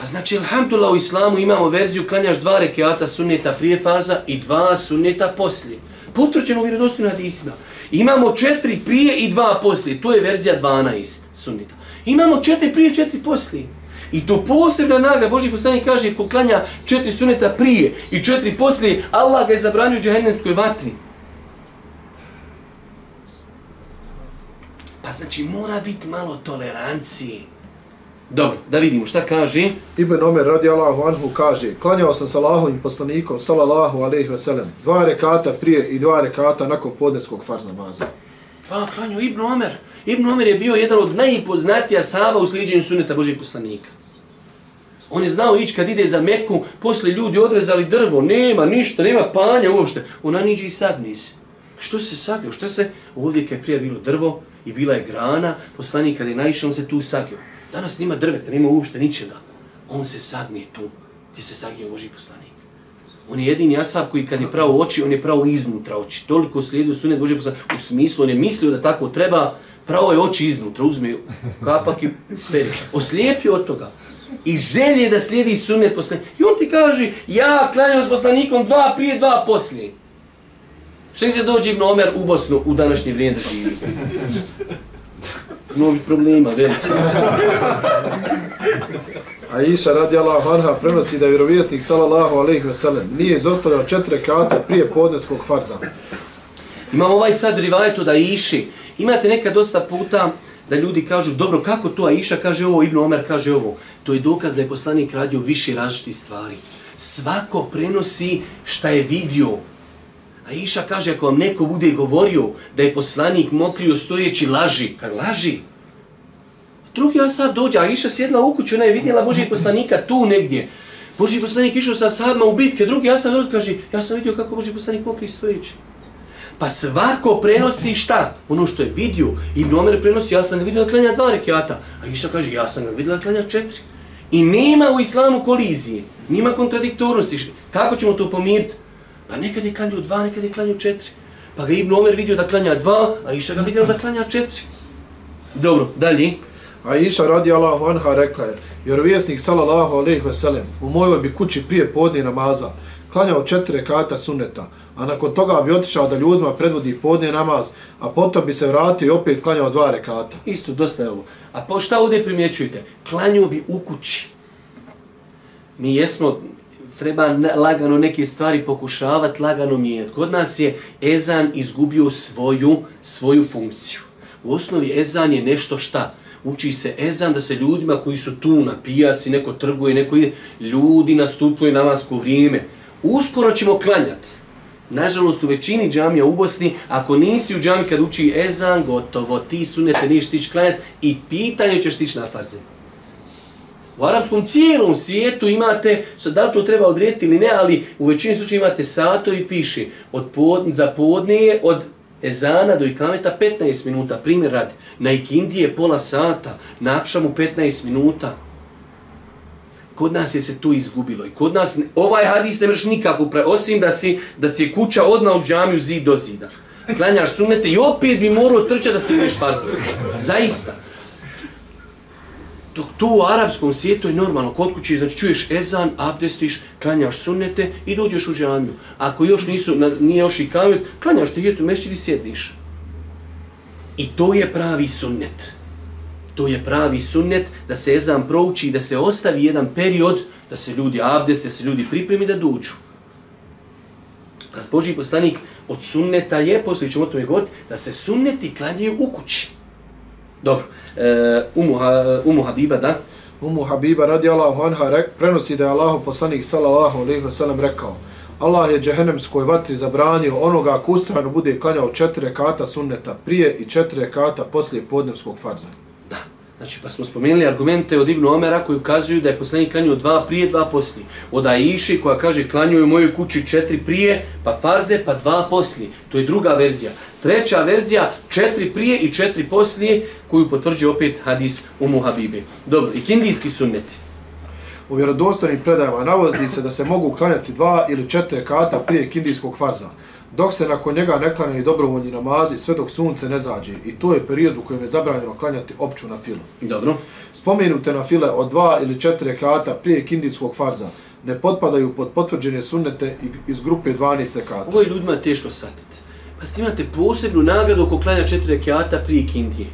Pa znači, alhamdulillah, u islamu imamo verziju klanjaš dva rekiata sunneta prije faza i dva sunneta poslije potvrđeno u vjerodostojnim hadisima. Imamo četiri prije i dva poslije. To je verzija 12 sunnita. Imamo četiri prije, četiri poslije. I to posebna nagrada. Boži poslanik kaže ko klanja četiri suneta prije i četiri poslije, Allah ga je zabranio džahennemskoj vatri. Pa znači mora biti malo tolerancije. Dobro, da vidimo šta kaže. Ibn Omer radi Allahu anhu kaže, klanjao sam sa Allahovim poslanikom, salallahu alaihi ve sellem, dva rekata prije i dva rekata nakon podneskog farz namaza. Dva klanjao Ibn Omer. Ibn Omer je bio jedan od najpoznatija sahaba u sliđenju suneta Božih poslanika. On je znao ići kad ide za Meku, posle ljudi odrezali drvo, nema ništa, nema panja uopšte. Ona niđe i sagni se. Što se sagio? Što se? Ovdje kad je prije bilo drvo i bila je grana, poslanik kad je naišao, on se tu sagio. Danas nima drveta, nima uopšte ničega. On se sagnije tu, gdje se sagnije Boži poslanik. On je jedini asab koji kad je pravo oči, on je pravo iznutra oči. Toliko slijedio sunet Boži poslanik, u smislu, on je mislio da tako treba, pravo je oči iznutra, uzme kapak i peri. Oslijepio od toga. I želje da slijedi sunet poslanik. I on ti kaže, ja klanjam s poslanikom dva prije, dva poslije. Što se dođe Ibn Omer u Bosnu u današnje vrijeme da živi? Novih problema, veliki. A Iša radi Allah Anha prenosi da je vjerovjesnik sallallahu alaihi ve sellem nije izostavljao četiri kata prije podneskog farza. Imamo ovaj sad rivajetu da iši. Imate neka dosta puta da ljudi kažu, dobro, kako to Aisha kaže ovo, Ibn Omer kaže ovo. To je dokaz da je poslanik radio više različitih stvari. Svako prenosi šta je vidio. Aisha kaže, ako vam neko bude govorio da je poslanik mokrio stojeći, laži. kad laži. Drugi asab dođe, Aisha sjedla u kuću, ona je vidjela Božijeg poslanika tu negdje. Božji poslanik išao sa asadima u bitke, drugi asab dođe, kaže, ja sam vidio kako Božji poslanik mokri stojeći. Pa svako prenosi šta? Ono što je vidio. Ibn Omer prenosi, ja sam ga vidio da klanja dva rekiata. A Iša kaže, ja sam ga vidio da klanja četiri. I nema u islamu kolizije. nema kontradiktornosti. Kako ćemo to pomiriti? Pa nekad je klanju dva, nekad je klanju četiri. Pa ga Ibn Omer vidio da klanja dva, a Iša ga vidio da klanja četiri. Dobro, dalje. A Iša radi Allahu Anha rekla je, vjerovjesnik sallallahu alaihi ve sellem u mojoj bi kući prije podne namaza klanjao četiri rekata sunneta, a nakon toga bi otišao da ljudima predvodi podne namaz, a potom bi se vratio i opet klanjao dva rekata. Isto, dosta je ovo. A po šta ovdje primjećujete? Klanju bi u kući. Mi jesmo, treba lagano neke stvari pokušavati, lagano mijenjati. Kod nas je ezan izgubio svoju, svoju funkciju. U osnovi ezan je nešto šta? Uči se ezan da se ljudima koji su tu na pijaci, neko trguje, neko ide, ljudi nastupuje namasko vrijeme. Uskoro ćemo klanjati. Nažalost, u većini džamija u Bosni, ako nisi u džami kad uči ezan, gotovo, ti sunete niš stići klanjati i pitanje ćeš stići na farze. U arapskom cijelom svijetu imate, sad da li to treba odrediti ili ne, ali u većini slučaja imate sato i piše od pod, za podne je od ezana do ikameta 15 minuta, primjer radi. Na ikindi je pola sata, na akšamu 15 minuta. Kod nas je se tu izgubilo i kod nas ovaj hadis ne mreš nikako pravi, osim da si, da si je kuća odmah u džamiju zid do zida. Klanjaš sunnete i opet bi morao trčati da stigneš farze. Zaista. Dok to u arapskom svijetu je normalno, kod kuće, znači čuješ ezan, abdestiš, klanjaš sunnete i dođeš u džamiju. Ako još nisu, na- nije još i kamet, klanjaš te jetu mešćid i sjedniš. I to je pravi sunnet. To je pravi sunnet da se ezan prouči i da se ostavi jedan period da se ljudi abdeste, da se ljudi pripremi da dođu. Kad Boži poslanik od sunneta je, poslije ćemo o tome govoriti, da se sunneti klanjaju u kući. Dobro, e, Umu, Umu Habiba, da? Umu Habiba radi Allahu Anha rek, prenosi da je Allahu poslanik sallallahu alaihi ve sellem rekao Allah je džehennemskoj vatri zabranio onoga ako ustrano bude klanjao četiri rekata sunneta prije i četiri rekata poslije podnevskog farza. Znači, pa smo spomenuli argumente od Ibnu Omera koji ukazuju da je poslanik klanjao dva prije, dva poslije. Od Aiši koja kaže klanjaju u mojoj kući četiri prije, pa farze, pa dva poslije. To je druga verzija. Treća verzija, četiri prije i četiri poslije, koju potvrđuje opet hadis u Muhabibi. Dobro, i kindijski sunneti. U vjerodostojnim predajama navodi se da se mogu klanjati dva ili četiri kata prije kindijskog farza, dok se nakon njega ne klanjaju dobrovoljni namazi sve dok sunce ne zađe i to je period u kojem je zabranjeno klanjati opću na filu. Dobro. Spomenute na file od dva ili četiri rekata prije kindijskog farza ne potpadaju pod potvrđene sunnete iz grupe 12 rekata. Ovo je ljudima teško satiti. Pa ste imate posebnu nagradu oko klanja četiri rekiata prije kindije.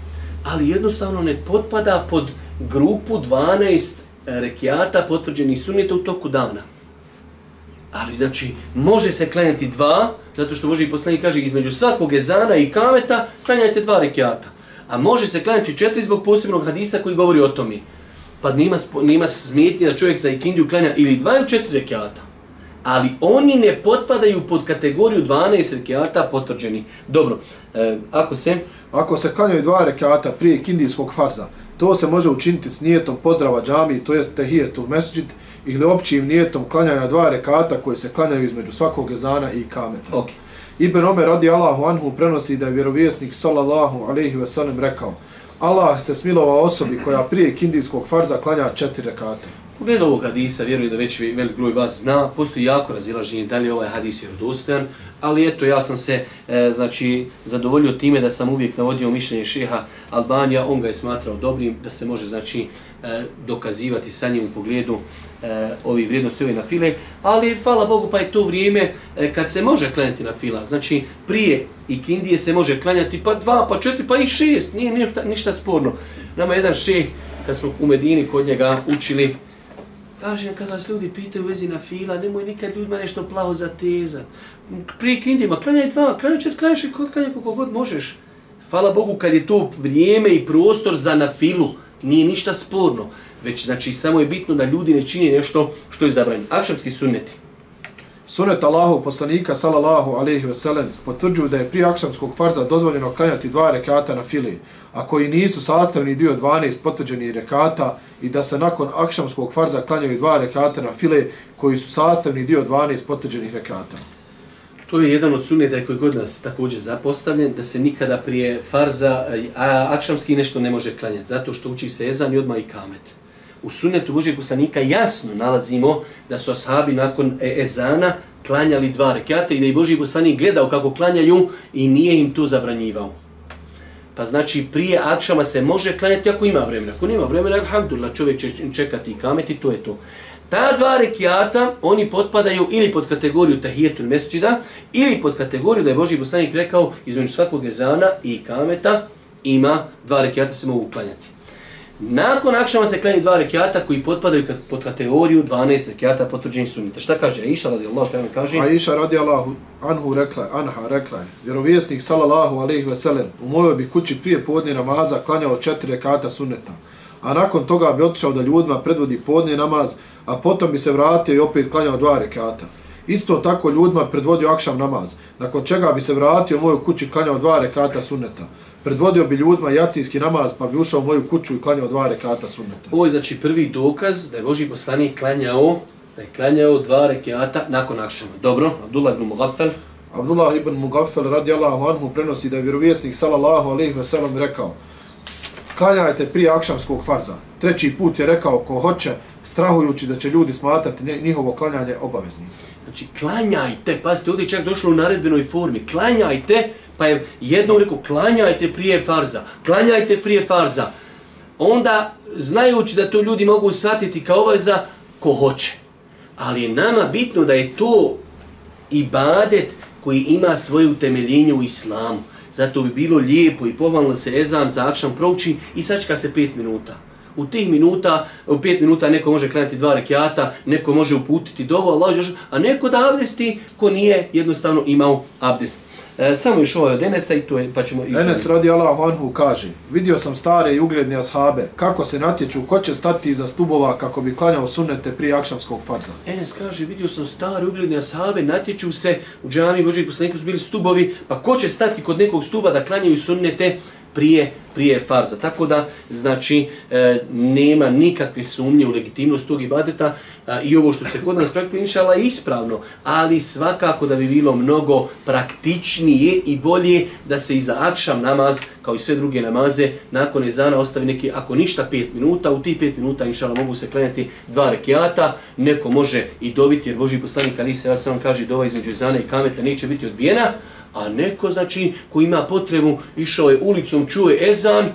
Ali jednostavno ne potpada pod grupu 12 rekiata potvrđenih sunneta u toku dana. Ali znači, može se klanjati dva, zato što Boži poslanik kaže između svakog ezana i kameta klanjajte dva rekiata. A može se klanjati četiri zbog posebnog hadisa koji govori o tome. Pa nima, nima smetnje da čovjek za ikindiju klanja ili dva ili četiri rekiata. Ali oni ne potpadaju pod kategoriju 12 rekiata potvrđeni. Dobro, e, ako se... Ako se klanjaju dva rekata prije ikindijskog farza, to se može učiniti s nijetom pozdrava džami, to jest tehijetul mesđid, ili općim nijetom klanjanja dva rekata koje se klanjaju između svakog ezana i kameta. Ok. Ibn Omer radi Allahu anhu prenosi da je vjerovjesnik sallallahu alaihi ve sellem rekao Allah se smilovao osobi koja prije kindijskog farza klanja četiri rekata. U gledu ovog hadisa, vjerujem da već velik broj vas zna, postoji jako razilaženje da li je ovaj hadis vjerodostojan, ali eto, ja sam se e, znači, zadovoljio time da sam uvijek navodio mišljenje šeha Albanija, on ga je smatrao dobrim, da se može znači, e, dokazivati sa njim u pogledu e, ovi vrijednosti ove na file, ali hvala Bogu pa je to vrijeme e, kad se može klanjati na fila, znači prije i kindije se može klanjati pa dva, pa četiri, pa i šest, nije ništa, ništa sporno. Nama jedan šeh, kad smo u Medini kod njega učili, Kaže, kad vas ljudi pitaju u vezi na fila, nemoj nikad ljudima nešto plavo zatezat. Prije kindima, klanjaj dva, klanjaj čet, klanjaj šest, klanjaj koliko god možeš. Hvala Bogu kad je to vrijeme i prostor za na filu, nije ništa sporno. Već znači samo je bitno da ljudi ne čini nešto što je zabranjeno. Akšamski sunneti. Sunet Allahu poslanika sallallahu alejhi ve sellem potvrđuju da je prije akšamskog farza dozvoljeno klanjati dva rekata na fili, a koji nisu sastavni dio 12 potvrđenih rekata i da se nakon akšamskog farza klanjaju dva rekata na file koji su sastavni dio 12 potvrđenih rekata. To je jedan od sunneta koji god nas također zapostavljen, da se nikada prije farza, a akšamski nešto ne može klanjati, zato što uči se ezan i odmah i kamet. U sunnetu Božeg poslanika jasno nalazimo da su ashabi nakon e, ezana klanjali dva rekata i da je Boži poslanik gledao kako klanjaju i nije im to zabranjivao. Pa znači prije akšama se može klanjati ako ima vremena. Ako nema vremena, alhamdulillah, čovjek će čekati i kameti, to je to. Ta dva rekiata, oni potpadaju ili pod kategoriju tahijetul mesčida, ili pod kategoriju da je Boži poslanik rekao između svakog ezana i kameta ima dva rekiata se mogu klanjati. Nakon akšama se klanje dva rekiata koji potpadaju pod kategoriju 12 rekiata potvrđenih sunnita. Šta kaže Aisha radi Allah, kada kaže? Aisha radi Allah, anhu rekla, anha rekla je, vjerovjesnik sallallahu alaihi ve sellem, u mojoj bi kući prije podne namaza klanjao četiri rekata sunneta. A nakon toga bi otišao da ljudima predvodi podne namaz, a potom bi se vratio i opet klanjao dva rekata. Isto tako ljudima predvodio akšam namaz, nakon čega bi se vratio u moju kući klanjao dva rekata sunneta predvodio bi ljudima jacijski namaz, pa bi ušao u moju kuću i klanjao dva rekata sunneta. Ovo je znači prvi dokaz da je Boži poslanik klanjao, da je klanjao dva rekata nakon akšama. Dobro, Abdullah ibn Mugaffel. Abdullah ibn Mugaffel radijallahu anhu prenosi da je vjerovjesnik sallallahu alaihi wa sallam rekao klanjajte prije akšamskog farza. Treći put je rekao ko hoće, strahujući da će ljudi smatrati njihovo klanjanje obaveznim. Znači, klanjajte, pazite, ovdje čak došlo u naredbenoj formi, klanjajte Pa je jednom rekao, klanjajte prije farza, klanjajte prije farza. Onda, znajući da to ljudi mogu shvatiti kao obaveza, ko hoće. Ali je nama bitno da je to ibadet koji ima svoje utemeljenje u islamu. Zato bi bilo lijepo i pohvalno se ezan za akšan prouči i sačka se pet minuta. U tih minuta, u pet minuta neko može klanjati dva rekiata, neko može uputiti dovo, Allah, a neko da abdesti ko nije jednostavno imao abdest. E, samo još ovaj od Enesa i to je, pa ćemo... Enes radi Allah anhu kaže, vidio sam stare i ugledne ashabe, kako se natječu, ko će stati iza stubova kako bi klanjao sunnete prije akšamskog farza. Enes kaže, vidio sam stare i ugledne ashabe, natječu se, u džami Božih poslanika su bili stubovi, pa ko će stati kod nekog stuba da klanjaju sunnete prije prije farza. Tako da, znači, e, nema nikakve sumnje u legitimnost tog ibadeta e, i ovo što se kod nas praktikuje, inšala, je ispravno, ali svakako da bi bilo mnogo praktičnije i bolje da se iza akšam namaz, kao i sve druge namaze, nakon ezana ostavi neki, ako ništa, pet minuta, u ti pet minuta, inšala, mogu se klanjati dva rekiata, neko može i dobiti, jer Boži poslanik, ali se ja sam kaže, dova između ezana i kameta neće biti odbijena, A neko, znači, ko ima potrebu, išao je ulicom, čuje ezan,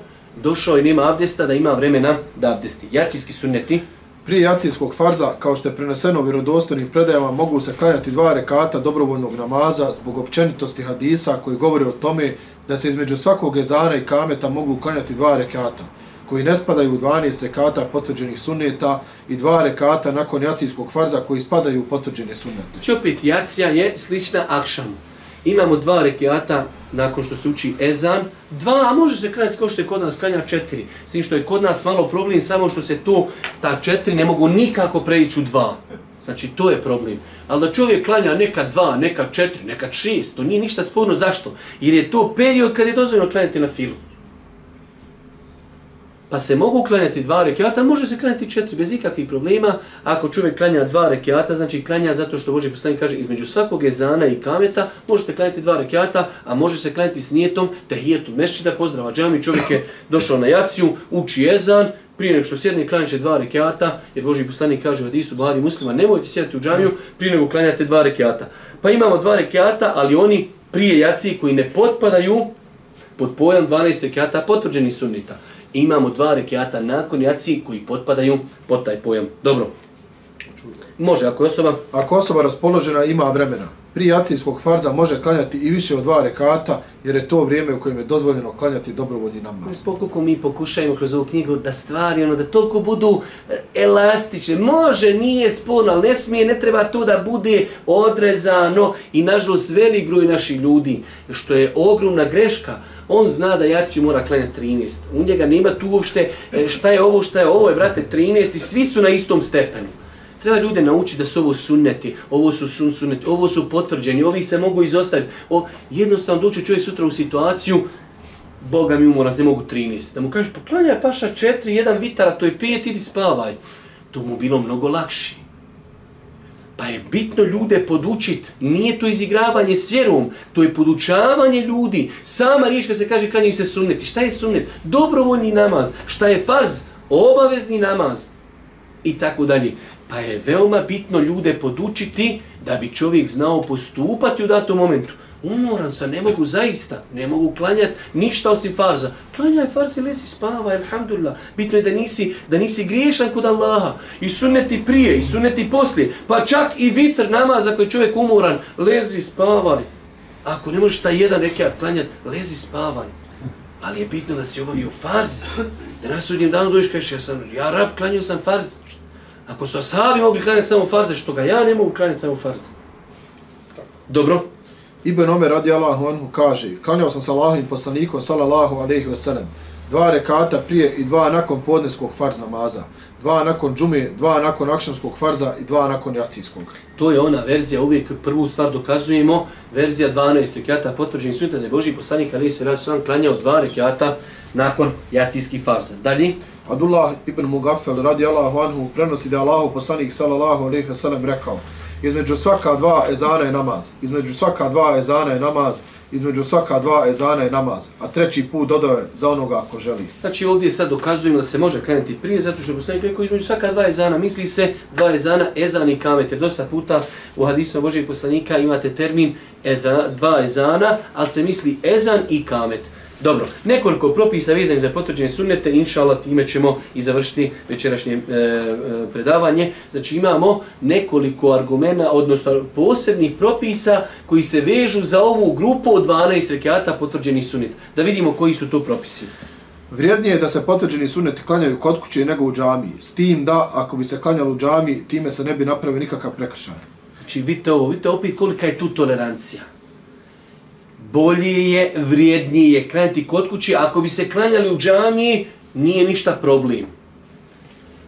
došao i nema abdesta, da ima vremena da abdesti. Jacijski sunneti. Prije jacijskog farza, kao što je preneseno u vjerodostojnih predajama, mogu se klanjati dva rekata dobrovoljnog namaza zbog općenitosti hadisa koji govori o tome da se između svakog ezana i kameta mogu klanjati dva rekata koji ne spadaju u 12 rekata potvrđenih sunneta i dva rekata nakon jacijskog farza koji spadaju u potvrđene sunnete. Znači opet jacija je slična akšamu imamo dva rekiata nakon što se uči ezan, dva, a može se klanjati kao što je kod nas klanja četiri. S tim što je kod nas malo problem samo što se to, ta četiri ne mogu nikako preći u dva. Znači, to je problem. Ali da čovjek klanja neka dva, neka četiri, neka šest, to nije ništa sporno. Zašto? Jer je to period kad je dozvoljeno klanjati na filu. Pa se mogu klanjati dva rekiata, može se klanjati četiri bez ikakvih problema. Ako čovjek klanja dva rekiata, znači klanja zato što Boži poslanik kaže između svakog ezana i kameta, možete klanjati dva rekiata, a može se klanjati s nijetom tehijetu mešćida, pozdrava džami, čovjek je došao na jaciju, uči ezan, prije nego što sjedne klanjaće dva rekiata, jer Boži poslanik kaže u Hadisu Buhari muslima, nemojte sjedati u džamiju prije nego klanjate dva rekiata. Pa imamo dva rekiata, ali oni prije jacije koji ne potpadaju pod pojam 12 rekiata potvrđeni sunnita imamo dva rekiata nakon jaci koji potpadaju pod taj pojam. Dobro. Može, ako je osoba... Ako osoba raspoložena ima vremena, prije jacijskog farza može klanjati i više od dva rekata, jer je to vrijeme u kojem je dozvoljeno klanjati dobrovoljni namaz. Pokoliko mi pokušajmo kroz ovu knjigu da stvari, ono, da toliko budu e, elastične, može, nije sporno, ali ne smije, ne treba to da bude odrezano i nažalost velik broj naših ljudi, što je ogromna greška, on zna da jaciju mora klanjati 13. U njega nema tu uopšte e, šta je ovo, šta je ovo, je brate 13 i svi su na istom stepenu. Treba ljude naučiti da su ovo sunneti, ovo su sun sunneti, ovo su potvrđeni, ovi se mogu izostaviti. O, jednostavno doće čovjek sutra u situaciju, Boga mi umora, ne mogu 13. Da mu kažeš, pa poklanjaj paša 4, jedan vitara, to je 5, idi spavaj. To mu bilo mnogo lakše. Pa je bitno ljude podučit, nije to izigravanje s vjerom, to je podučavanje ljudi. Sama riječ kad se kaže klanjaju se sunneti. Šta je sunnet? Dobrovoljni namaz. Šta je farz? Obavezni namaz. I tako dalje. Pa je veoma bitno ljude podučiti da bi čovjek znao postupati u datom momentu umoran sam, ne mogu zaista, ne mogu klanjati ništa osim farza. Klanjaj farz i lezi spava, alhamdulillah. Bitno je da nisi, da nisi griješan kod Allaha. I sunneti prije, i sunneti poslije. Pa čak i vitr namaza koji čovjek umoran, lezi spavaj. Ako ne možeš taj jedan rekiat klanjati, lezi spavaj. Ali je bitno da si obavio farz. Da na sudnjem danu dođeš kažeš, ja sam, ja rab, klanjio sam farz. Ako su asabi mogli klanjati samo farze, što ga ja ne mogu klanjati samo farz. Dobro. Ibn Omer radi Allahu anhu kaže, klanjao sam sa Allahovim poslanikom sallallahu alaihi ve sellem, dva rekata prije i dva nakon podneskog farz namaza, dva nakon džume, dva nakon akšamskog farza i dva nakon jacijskog. To je ona verzija, uvijek prvu stvar dokazujemo, verzija 12 rekata potvrđeni sunnita da je Boži poslanik alaihi sallam sam klanjao dva rekata nakon jacijskih farza. Dalje? Abdullah ibn Mugafel radi Allahu anhu prenosi da Allahu poslanik sallallahu alejhi ve sellem rekao, između svaka dva ezana je namaz, između svaka dva ezana je namaz, između svaka dva ezana je namaz, a treći put dodao je za onoga ko želi. Znači ovdje sad dokazujemo da se može krenuti prije, zato što poslanik rekao između svaka dva ezana, misli se dva ezana, ezan i kamet, jer dosta puta u hadisma Božeg poslanika imate termin eza, dva ezana, ali se misli ezan i kamet. Dobro, nekoliko propisa vezanih za potvrđene sunnete, inša Allah, time ćemo i završiti večerašnje e, e, predavanje. Znači imamo nekoliko argumenta, odnosno posebnih propisa koji se vežu za ovu grupu od 12 rekiata potvrđenih sunneta. Da vidimo koji su to propisi. Vrijednije je da se potvrđeni sunneti klanjaju kod kuće nego u džamiji. S tim da, ako bi se klanjalo u džamiji, time se ne bi napravio nikakav prekršaj. Znači vidite ovo, vidite opet kolika je tu tolerancija bolje je, vrijednije je klanjati kod kući. Ako bi se klanjali u džamiji, nije ništa problem.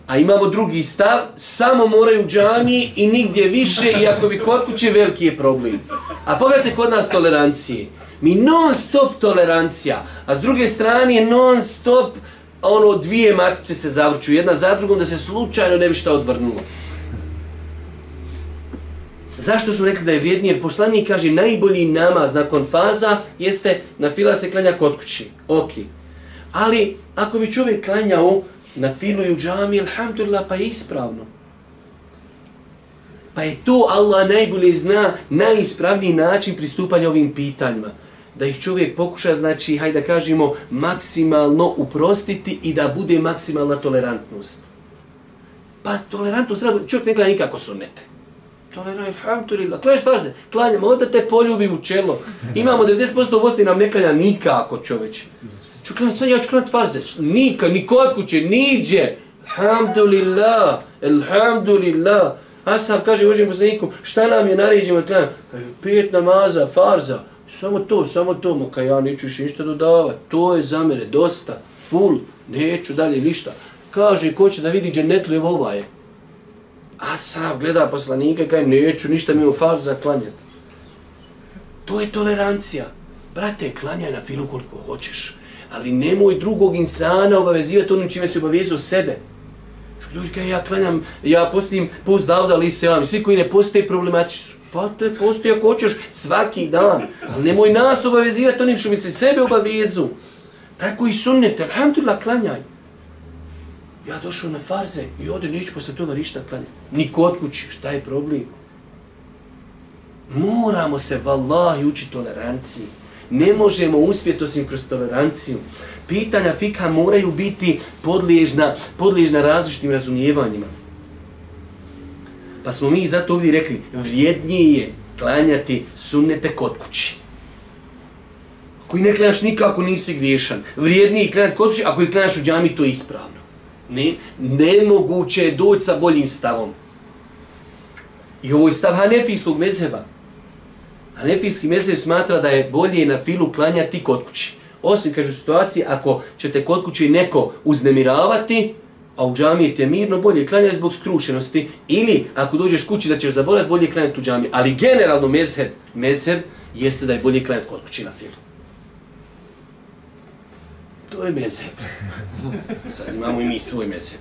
A imamo drugi stav, samo moraju u džamiji i nigdje više, i ako bi kod kuće, veliki je problem. A pogledajte kod nas tolerancije. Mi non stop tolerancija, a s druge strane non stop ono dvije matice se zavrću, jedna za drugom da se slučajno ne bi šta odvrnulo. Zašto smo rekli da je vrijednije? Jer poslanik kaže najbolji namaz nakon faza jeste na fila se klanja kod kući. Ok. Ali ako bi čovjek klanjao na filu i u džami, alhamdulillah, pa je ispravno. Pa je to Allah najbolje zna najispravniji način pristupanja ovim pitanjima. Da ih čovjek pokuša, znači, hajde da kažemo, maksimalno uprostiti i da bude maksimalna tolerantnost. Pa tolerantnost, čovjek ne gleda nikako sunnete. Toleraj, alhamdulillah. Klanjaš farze? klanjamo, onda te poljubim u čelo. Imamo 90% u Bosni, nam ne klanja nikako čoveč. Ču klanjati, sad ja ću klanjati farze. Nika, ni kod kuće, niđe. Alhamdulillah, alhamdulillah. A kaže Božim poslaniku, šta nam je naređeno klanjam? Pet namaza, farza. Samo to, samo to, moka ja neću više ništa dodavati. To je za mene dosta, full, neću dalje ništa. Kaže, ko će da vidi dženetlu je ovaj. A sam gleda poslanika i kaže, neću ništa mi u farz zaklanjati. To je tolerancija. Brate, klanjaj na filu koliko hoćeš. Ali nemoj drugog insana obavezivati onim čime se obavezao sebe. Što ljudi kaže, ja klanjam, ja postim post Davda ali selam, svi koji ne postoje problematični su. Pa te postoji ako hoćeš svaki dan, ali nemoj nas obavezivati onim što mi se sebe obavezu. Tako i sunnete, alhamdulillah, klanjaj. Ja došao na farze i ovdje neću posle toga ništa klanjati. Niko od kući, šta je problem? Moramo se, vallahi, učiti toleranciji. Ne možemo uspjeti osim kroz toleranciju. Pitanja fika moraju biti podliježna, podliježna različitim razumijevanjima. Pa smo mi zato ovdje rekli, vrijednije je klanjati sunnete kod kući. Ako i ne klanjaš nikako nisi griješan. Vrijednije je klanjati kod kući, ako i klanjaš u džami, to je ispravno. Ne, nemoguće je doći sa boljim stavom. I ovo je stav Hanefijskog mezheba. Hanefijski mezheb smatra da je bolje na filu klanjati kod kući. Osim, kaže, situacije, ako ćete kod kući neko uznemiravati, a u džami te mirno, bolje klanjati zbog skrušenosti, ili ako dođeš kući da ćeš zaboraviti, bolje klanjati u džami. Ali generalno mezheb, mezheb jeste da je bolje klanjati kod kući na filu. To je mezheb. Sad imamo i mi svoj mezheb.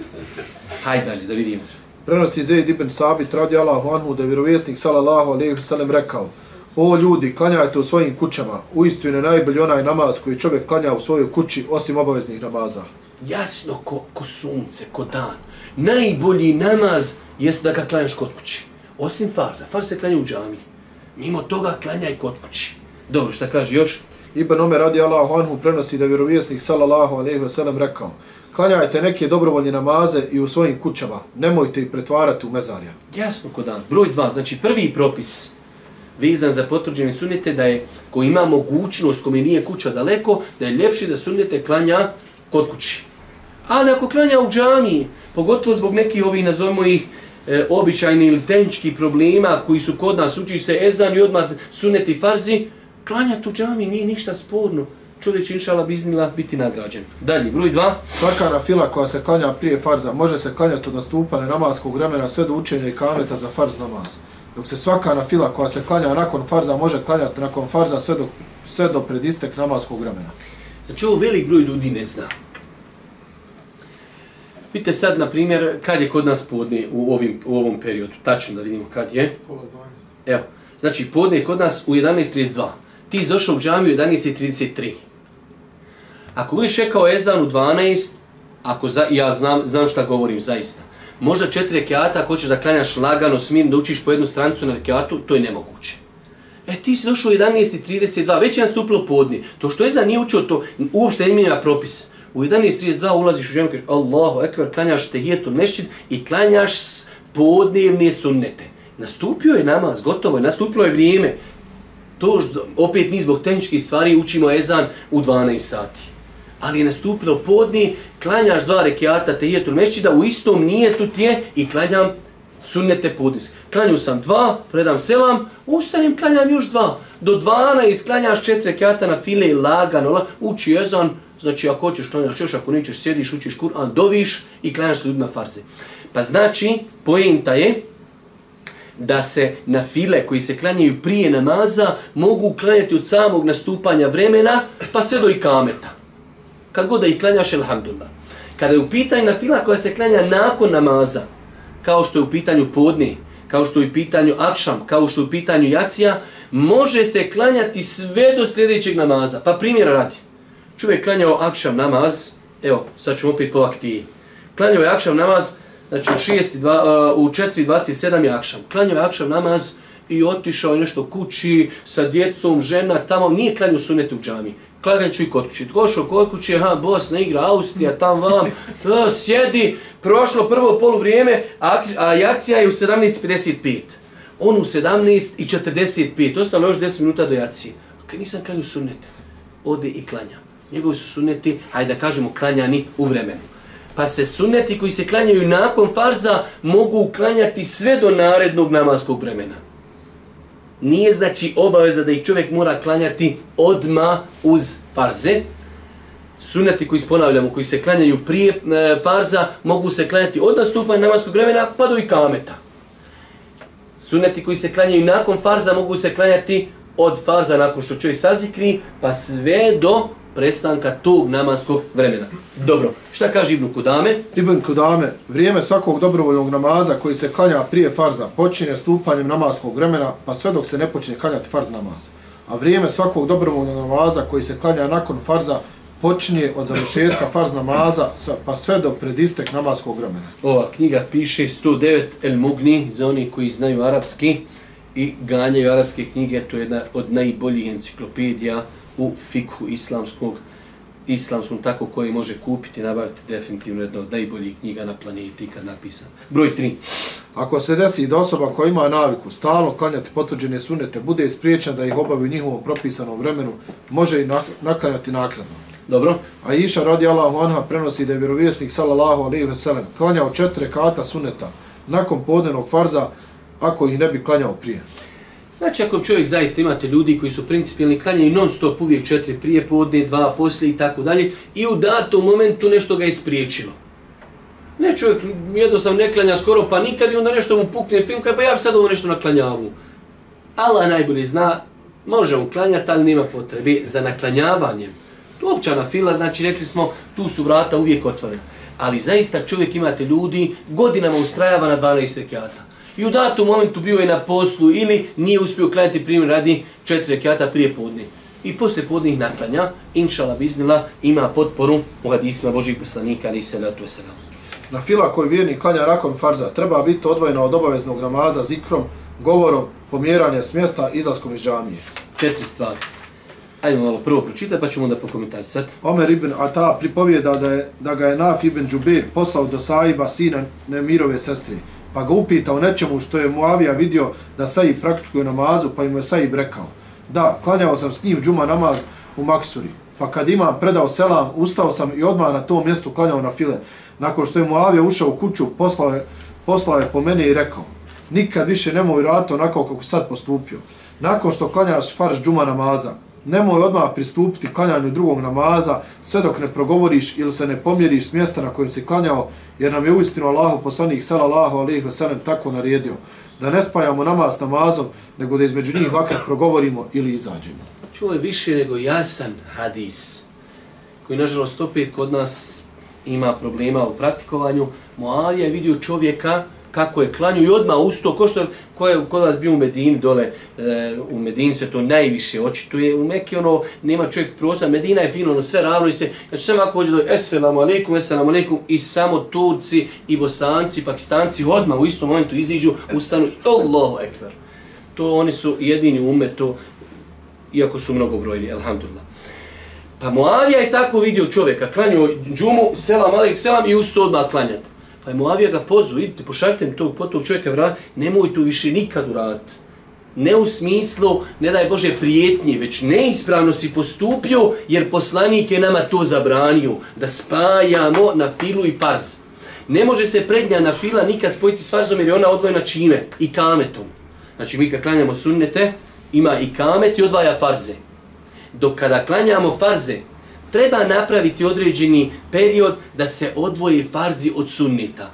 Hajde dalje, da vidimo. Prenosi Zaid ibn Sabit radi Allahu anhu da je vjerovjesnik sallallahu alaihi sallam rekao O ljudi, klanjajte u svojim kućama. Uistinu je najbolji onaj namaz koji čovjek klanja u svojoj kući osim obaveznih namaza. Jasno ko, ko sunce, ko dan. Najbolji namaz jest da ga klanjaš kod kući. Osim farza. Farz se klanja u džami. Mimo toga klanjaj kod kući. Dobro, šta kaže još? Ibn Omer radi Allahu anhu prenosi da vjerovjesnik sallallahu alaihi wa sallam rekao Klanjajte neke dobrovoljne namaze i u svojim kućama. Nemojte ih pretvarati u mezarja. Jasno ko dan. Broj dva, znači prvi propis vezan za potvrđene sunnete da je ko ima mogućnost, kome nije kuća daleko, da je ljepši da sunnete klanja kod kući. Ali ako klanja u džami, pogotovo zbog nekih ovih, nazovimo ih, e, običajni ili tehnički problema koji su kod nas, uči se ezan i odmah suneti farzi, klanja tu džami nije ništa sporno. Čovjek će inšala biznila biti nagrađen. Dalje, broj dva. Svaka nafila koja se klanja prije farza može se klanjati od nastupanja namaskog vremena sve do učenja i kameta za farz namaz. Dok se svaka nafila koja se klanja nakon farza može klanjati nakon farza sve do, sve do predistek namaskog vremena. Znači ovo velik broj ljudi ne zna. Vidite sad, na primjer, kad je kod nas podne u, ovim, u ovom periodu. Tačno da vidimo kad je. Evo, znači podne je kod nas u 11.32. Ti si došao u džamiju 11.33. Ako budeš čekao ezan u 12, ako za, ja znam, znam šta govorim zaista, možda četiri rekiata, ako hoćeš da klanjaš lagano, smirno, da učiš po jednu stranicu na rekiatu, to je nemoguće. E, ti si došao u 11.32, već je nastupilo podni. To što Ezan nije učio, to uopšte ne mijenja propis. U 11.32 ulaziš u ženu, kažeš Allahu ekber, klanjaš tehijetu mešćid i klanjaš podnevne sunnete. Nastupio je namaz, gotovo je, nastupilo je vrijeme. To što, opet mi zbog tehničkih stvari učimo ezan u 12 sati. Ali je nastupilo podni, klanjaš dva rekiata tehijetul mešćida, u istom nijetu ti je i klanjam sunnete podniske. Klanju sam dva, predam selam, ustanem, klanjam još dva. Do 12 klanjaš četiri rekiata na file i lagano, uči ezan, znači ako hoćeš klanjaš još, ako nećeš sjediš, učiš Kur'an, doviš i klanjaš s ljudima farze. Pa znači, pojenta je da se na file koji se klanjaju prije namaza mogu klanjati od samog nastupanja vremena pa sve do ikameta. Kad god da ih klanjaš, alhamdulillah. Kada je u pitanju na fila koja se klanja nakon namaza, kao što je u pitanju podne, kao što je u pitanju akšam, kao što je u pitanju jacija, može se klanjati sve do sljedećeg namaza. Pa primjer radi. Čovjek klanjao akšam namaz, evo, sad ćemo opet po aktiji. Klanjao je akšam namaz, znači u, 6, dva, e, u 4.27 je akšam. Klanjao je akšam namaz i otišao je nešto kući sa djecom, žena, tamo, nije klanjao sunete u džami Klanjao ću i kod kući. Došao kod kući, aha, Bosna igra, Austrija, tam vam, to, sjedi, prošlo prvo polu vrijeme, a, a Jacija je u 17.55. On u 17.45, ostalo još 10 minuta do Jacije. Kad nisam klanju sunete, ode i klanja. Njegovi su suneti, hajde da kažemo, klanjani u vremenu. Pa se sunneti koji se klanjaju nakon farza mogu klanjati sve do narednog namaskog vremena nije znači obaveza da ih čovjek mora klanjati odma uz farze. Suneti koji isponavljamo, koji se klanjaju prije e, farza, mogu se klanjati od nastupanja namaskog vremena pa do ikameta. Suneti koji se klanjaju nakon farza mogu se klanjati od farza nakon što čovjek sazikri pa sve do prestanka tog namaskog vremena. Dobro, šta kaže Ibn Kudame? Ibn Kudame, vrijeme svakog dobrovoljnog namaza koji se klanja prije farza počinje stupanjem namaskog vremena pa sve dok se ne počne klanjati farz namaz. A vrijeme svakog dobrovoljnog namaza koji se klanja nakon farza počinje od završetka farz namaza pa sve do predistek namaskog vremena. Ova knjiga piše 109 El Mugni za oni koji znaju arapski i ganjaju arapske knjige. To je jedna od najboljih enciklopedija u fikhu islamskog islamskom tako koji može kupiti nabaviti definitivno jedno od najboljih knjiga na planeti kad napisan. Broj 3. Ako se desi da osoba koja ima naviku stalno klanjati potvrđene sunete bude ispriječena da ih obavi u njihovom propisanom vremenu, može i naklanjati nakladno. Dobro. A Iša radi Allahu anha prenosi da je vjerovjesnik sallallahu alaihi ve sellem klanjao četiri kata suneta nakon podnenog farza ako ih ne bi klanjao prije. Znači, ako čovjek zaista imate ljudi koji su principijalni klanjaju non stop uvijek četiri prije podne, dva poslije i tako dalje, i u datom momentu nešto ga je spriječilo. Ne čovjek jednostavno ne klanja skoro pa nikad i onda nešto mu pukne film, kaj pa ja bi sad ovo nešto naklanjavu. Allah najbolji zna, može on klanjati, ali nema potrebe za naklanjavanjem. To općana fila, znači rekli smo, tu su vrata uvijek otvorene. Ali zaista čovjek imate ljudi, godinama ustrajava na 12 rekiata. I u datom momentu bio je na poslu ili nije uspio klanjati primjer radi četiri rekiata prije podne. I poslije podnih naklanja, inšala biznila, ima potporu u hadisima Božih poslanika, ali se letu se Na fila koji vjerni klanja rakon farza treba biti odvojena od obaveznog namaza zikrom, govorom, pomjeranja s mjesta, izlaskom iz džamije. Četiri stvari. Ajmo malo prvo pročitati pa ćemo onda prokomentarisati. Omer ibn Ata pripovijeda da, je, da ga je Naf ibn Džubir poslao do Saiba, sina Nemirove sestri, pa ga upita o nečemu što je Muavija vidio da Saib praktikuje namazu, pa im je Saib rekao, da, klanjao sam s njim džuma namaz u Maksuri, pa kad imam predao selam, ustao sam i odmah na tom mjestu klanjao na file. Nakon što je Muavija ušao u kuću, poslao je, poslao je po mene i rekao, nikad više nemoj raditi onako kako sad postupio. Nakon što klanjaš farš džuma namaza, nemoj odmah pristupiti klanjanju drugog namaza sve dok ne progovoriš ili se ne pomjeriš s mjesta na kojem si klanjao, jer nam je uistinu Allahu poslanik sallallahu alejhi ve sellem tako naredio da ne spajamo namaz namazom, nego da između njih vakar progovorimo ili izađemo. Čuo je više nego jasan hadis, koji nažalost opet kod nas ima problema u praktikovanju. Moavija je vidio čovjeka kako je klanju i odmah usto, ko što ko je kod vas bio u Medini dole, e, u Medini se to najviše očituje, u Mekke ono, nema čovjek prosa, Medina je fino, ono sve ravno i se, znači sve ovako hođe do eselamu alaikum, eselamu alaikum, i samo Turci, i Bosanci, i Pakistanci odmah u istom momentu iziđu, ustanu, Allahu ekber. To oni su jedini ume to, iako su mnogobrojni, alhamdulillah. Pa Moavija je tako vidio čovjeka, klanju džumu, selam, alek, selam i usto odmah klanjati. Pa je Moavija ga pozvao, idite, pošaljite mi tog potog čovjeka vrat, nemoj tu više nikad uraditi. Ne u smislu, ne daj Bože, prijetnje, već neispravno si postupio, jer poslanik je nama to zabranio, da spajamo na filu i farz. Ne može se prednja na fila nikad spojiti s farzom, jer je ona odvojena čime? I kametom. Znači, mi kad klanjamo sunnete, ima i kamet i odvaja farze. Dok kada klanjamo farze, treba napraviti određeni period da se odvoje farzi od sunnita.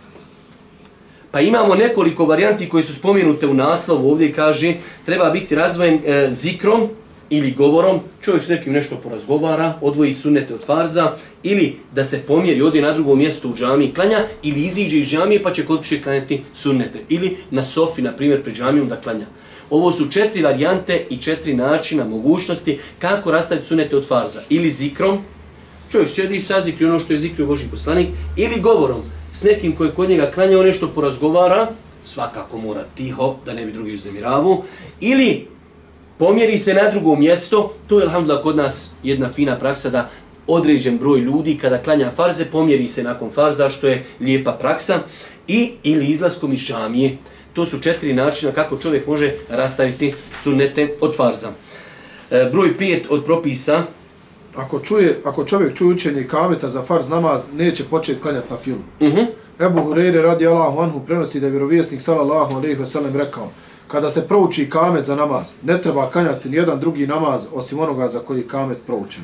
Pa imamo nekoliko varijanti koje su spomenute u naslovu. Ovdje kaže treba biti razvojen e, zikrom ili govorom. Čovjek s nekim nešto porazgovara, odvoji sunnete od farza. Ili da se pomjeri, odi na drugo mjesto u džamiji klanja. Ili iziđe iz džamije pa će kod kuće klanjati sunnete. Ili na sofi, na primjer, pred džamijom da klanja. Ovo su četiri varijante i četiri načina, mogućnosti kako rastaviti sunete od farza. Ili zikrom, čovjek sjedi i sazikri ono što je zikrio Boži poslanik, ili govorom s nekim koji kod njega klanjao nešto porazgovara, svakako mora tiho, da ne bi drugi uznemiravu, ili pomjeri se na drugo mjesto, to je alhamdulillah kod nas jedna fina praksa da određen broj ljudi kada klanja farze, pomjeri se nakon farza, što je lijepa praksa, i ili izlaskom iz džamije. To su četiri načina kako čovjek može rastaviti sunnete od farza. E, broj pet od propisa. Ako, čuje, ako čovjek čuje učenje kameta za farz namaz, neće početi klanjati na filu. Uh mhm. -huh. Ebu Hureyre radi Allahu anhu prenosi da je vjerovjesnik sallallahu alaihi wa sallam rekao kada se prouči kamet za namaz, ne treba klanjati ni jedan drugi namaz osim onoga za koji kamet proučen.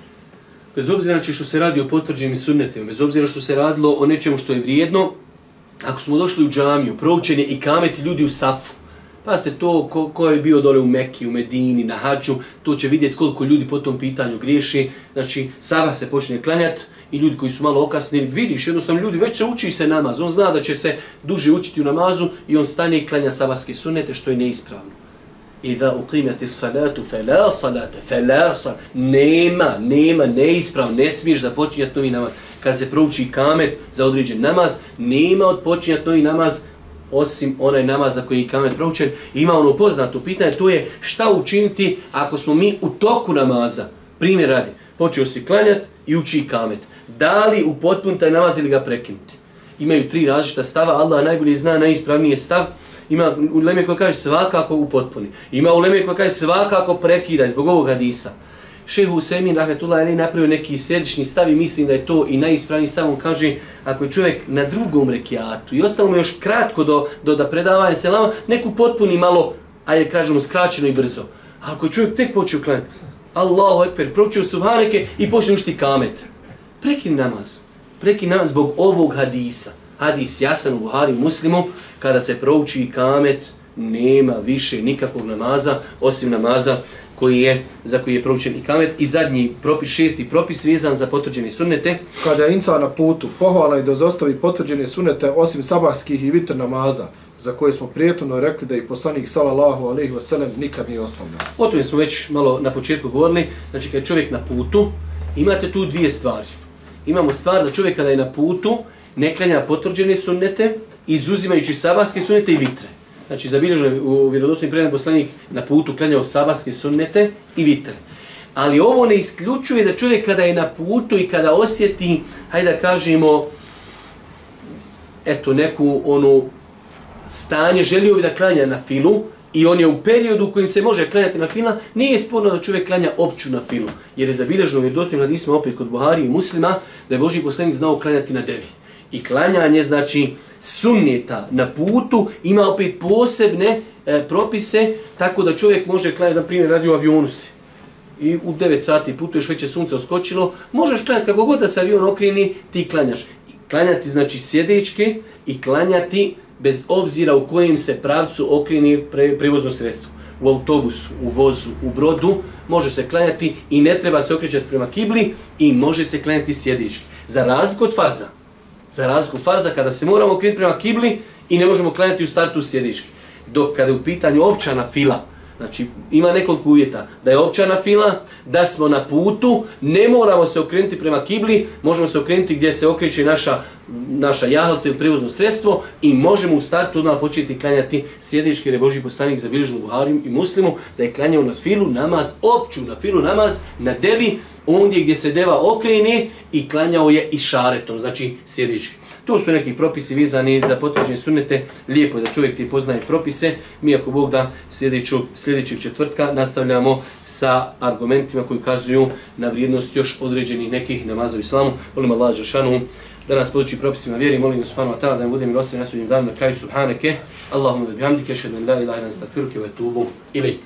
Bez obzira znači što se radi o potvrđenim sunnetima, bez obzira što se radilo o nečemu što je vrijedno, ako smo došli u džamiju, proučen je i kameti ljudi u safu, Pa ste to, ko, ko je bio dole u Mekki, u Medini, na Hadžu, to će vidjeti koliko ljudi po tom pitanju griješi. Znači, sabah se počne klanjati i ljudi koji su malo okasni, vidiš, jednostavno ljudi već se uči se namaz, on zna da će se duže učiti u namazu i on stane i klanja sabahske sunete, što je neispravno. I da uqimati salatu, fe la salate, fe la salate, nema, nema, neispravno, ne smiješ započinjati novi namaz. Kad se prouči kamet za određen namaz, nema odpočinjati novi namaz, osim onaj namaz za koji je kamet proučen. Ima ono poznato pitanje, to je šta učiniti ako smo mi u toku namaza, primjer radi, počeo si klanjati i uči kamet da li u potpun taj namaz ili ga prekinuti. Imaju tri različita stava, Allah najbolje zna najispravnije stav. Ima uleme koja kaže svakako u potpuni. Ima uleme koja kaže svakako prekida zbog ovog hadisa. Šehu Husemin Rahmetullah Ali napravio neki središnji stav i mislim da je to i najispravniji stav. On kaže, ako je čovjek na drugom rekiatu i ostalo mu još kratko do, do da predavanje selama, neku potpuni malo, a je kažemo skraćeno i brzo. A ako je čovjek tek počeo klanjati, Allahu Ekber, pročio subhaneke i počne ušti kamet prekini namaz. Prekini namaz zbog ovog hadisa. Hadis jasan u Buhari muslimu, kada se prouči kamet, nema više nikakvog namaza, osim namaza koji je, za koji je proučen i kamet. I zadnji propis, šesti propis, vezan za potvrđene sunnete. Kada je inca na putu, pohvala je da zostavi potvrđene sunnete osim sabahskih i vitr namaza, za koje smo prijetno rekli da i poslanik sallallahu alejhi ve sellem nikad nije ostavljao. O tome smo već malo na početku govorili. Znači, kad je čovjek na putu, imate tu dvije stvari imamo stvar da čovjek kada je na putu ne klanja potvrđene sunnete, izuzimajući sabaske sunnete i vitre. Znači, zabilježno u vjerodostojnim predan poslanik na putu klanjao sabaske sunnete i vitre. Ali ovo ne isključuje da čovjek kada je na putu i kada osjeti, hajde da kažemo, eto, neku onu stanje, želio bi da klanja na filu, i on je u periodu u kojem se može klanjati na fila, nije sporno da čovjek klanja opću na filu. Jer je zabilježeno jer dostojno hadisima opet kod Buhari i muslima da je Boži poslanik znao klanjati na devi. I klanjanje, znači, sunneta na putu ima opet posebne e, propise, tako da čovjek može klanjati, na primjer, radi u avionu se. I u 9 sati putuješ, već je sunce oskočilo, možeš klanjati kako god da se avion okrini, ti klanjaš. Klanjati, znači, sjedečke i klanjati bez obzira u kojem se pravcu okrini pre, prevozno sredstvo. U autobusu, u vozu, u brodu, može se klanjati i ne treba se okrećati prema kibli i može se klanjati sjedički. Za razliku od farza. Za razliku farza, kada se moramo okrenuti prema kibli i ne možemo klanjati u startu sjedički. Dok kada je u pitanju općana fila, Znači, ima nekoliko uvjeta. Da je općana fila, da smo na putu, ne moramo se okrenuti prema kibli, možemo se okrenuti gdje se okreće naša, naša jahalca ili prevozno sredstvo i možemo u startu odmah početi klanjati sjediški re Boži poslanik za Biližnu Buharim i Muslimu, da je klanjao na filu namaz, opću na filu namaz, na devi, ondje gdje se deva okreni i klanjao je i šaretom, znači sjediški. To su neki propisi vezani za potvrđenje sunnete. Lijepo je da čovjek ti poznaje propise. Mi ako Bog da sljedećeg, sljedećeg četvrtka nastavljamo sa argumentima koji ukazuju na vrijednost još određenih nekih namaza u islamu. Volim Allah Žešanu da nas poduči propisima vjeri. Molim Subhanahu wa ta'ala da im budem milostiv na sudnjem danu na kraju Subhaneke. Allahumma da bihamdike, šedmen la ilaha ilan stakfiruke, ve tubu ilaik.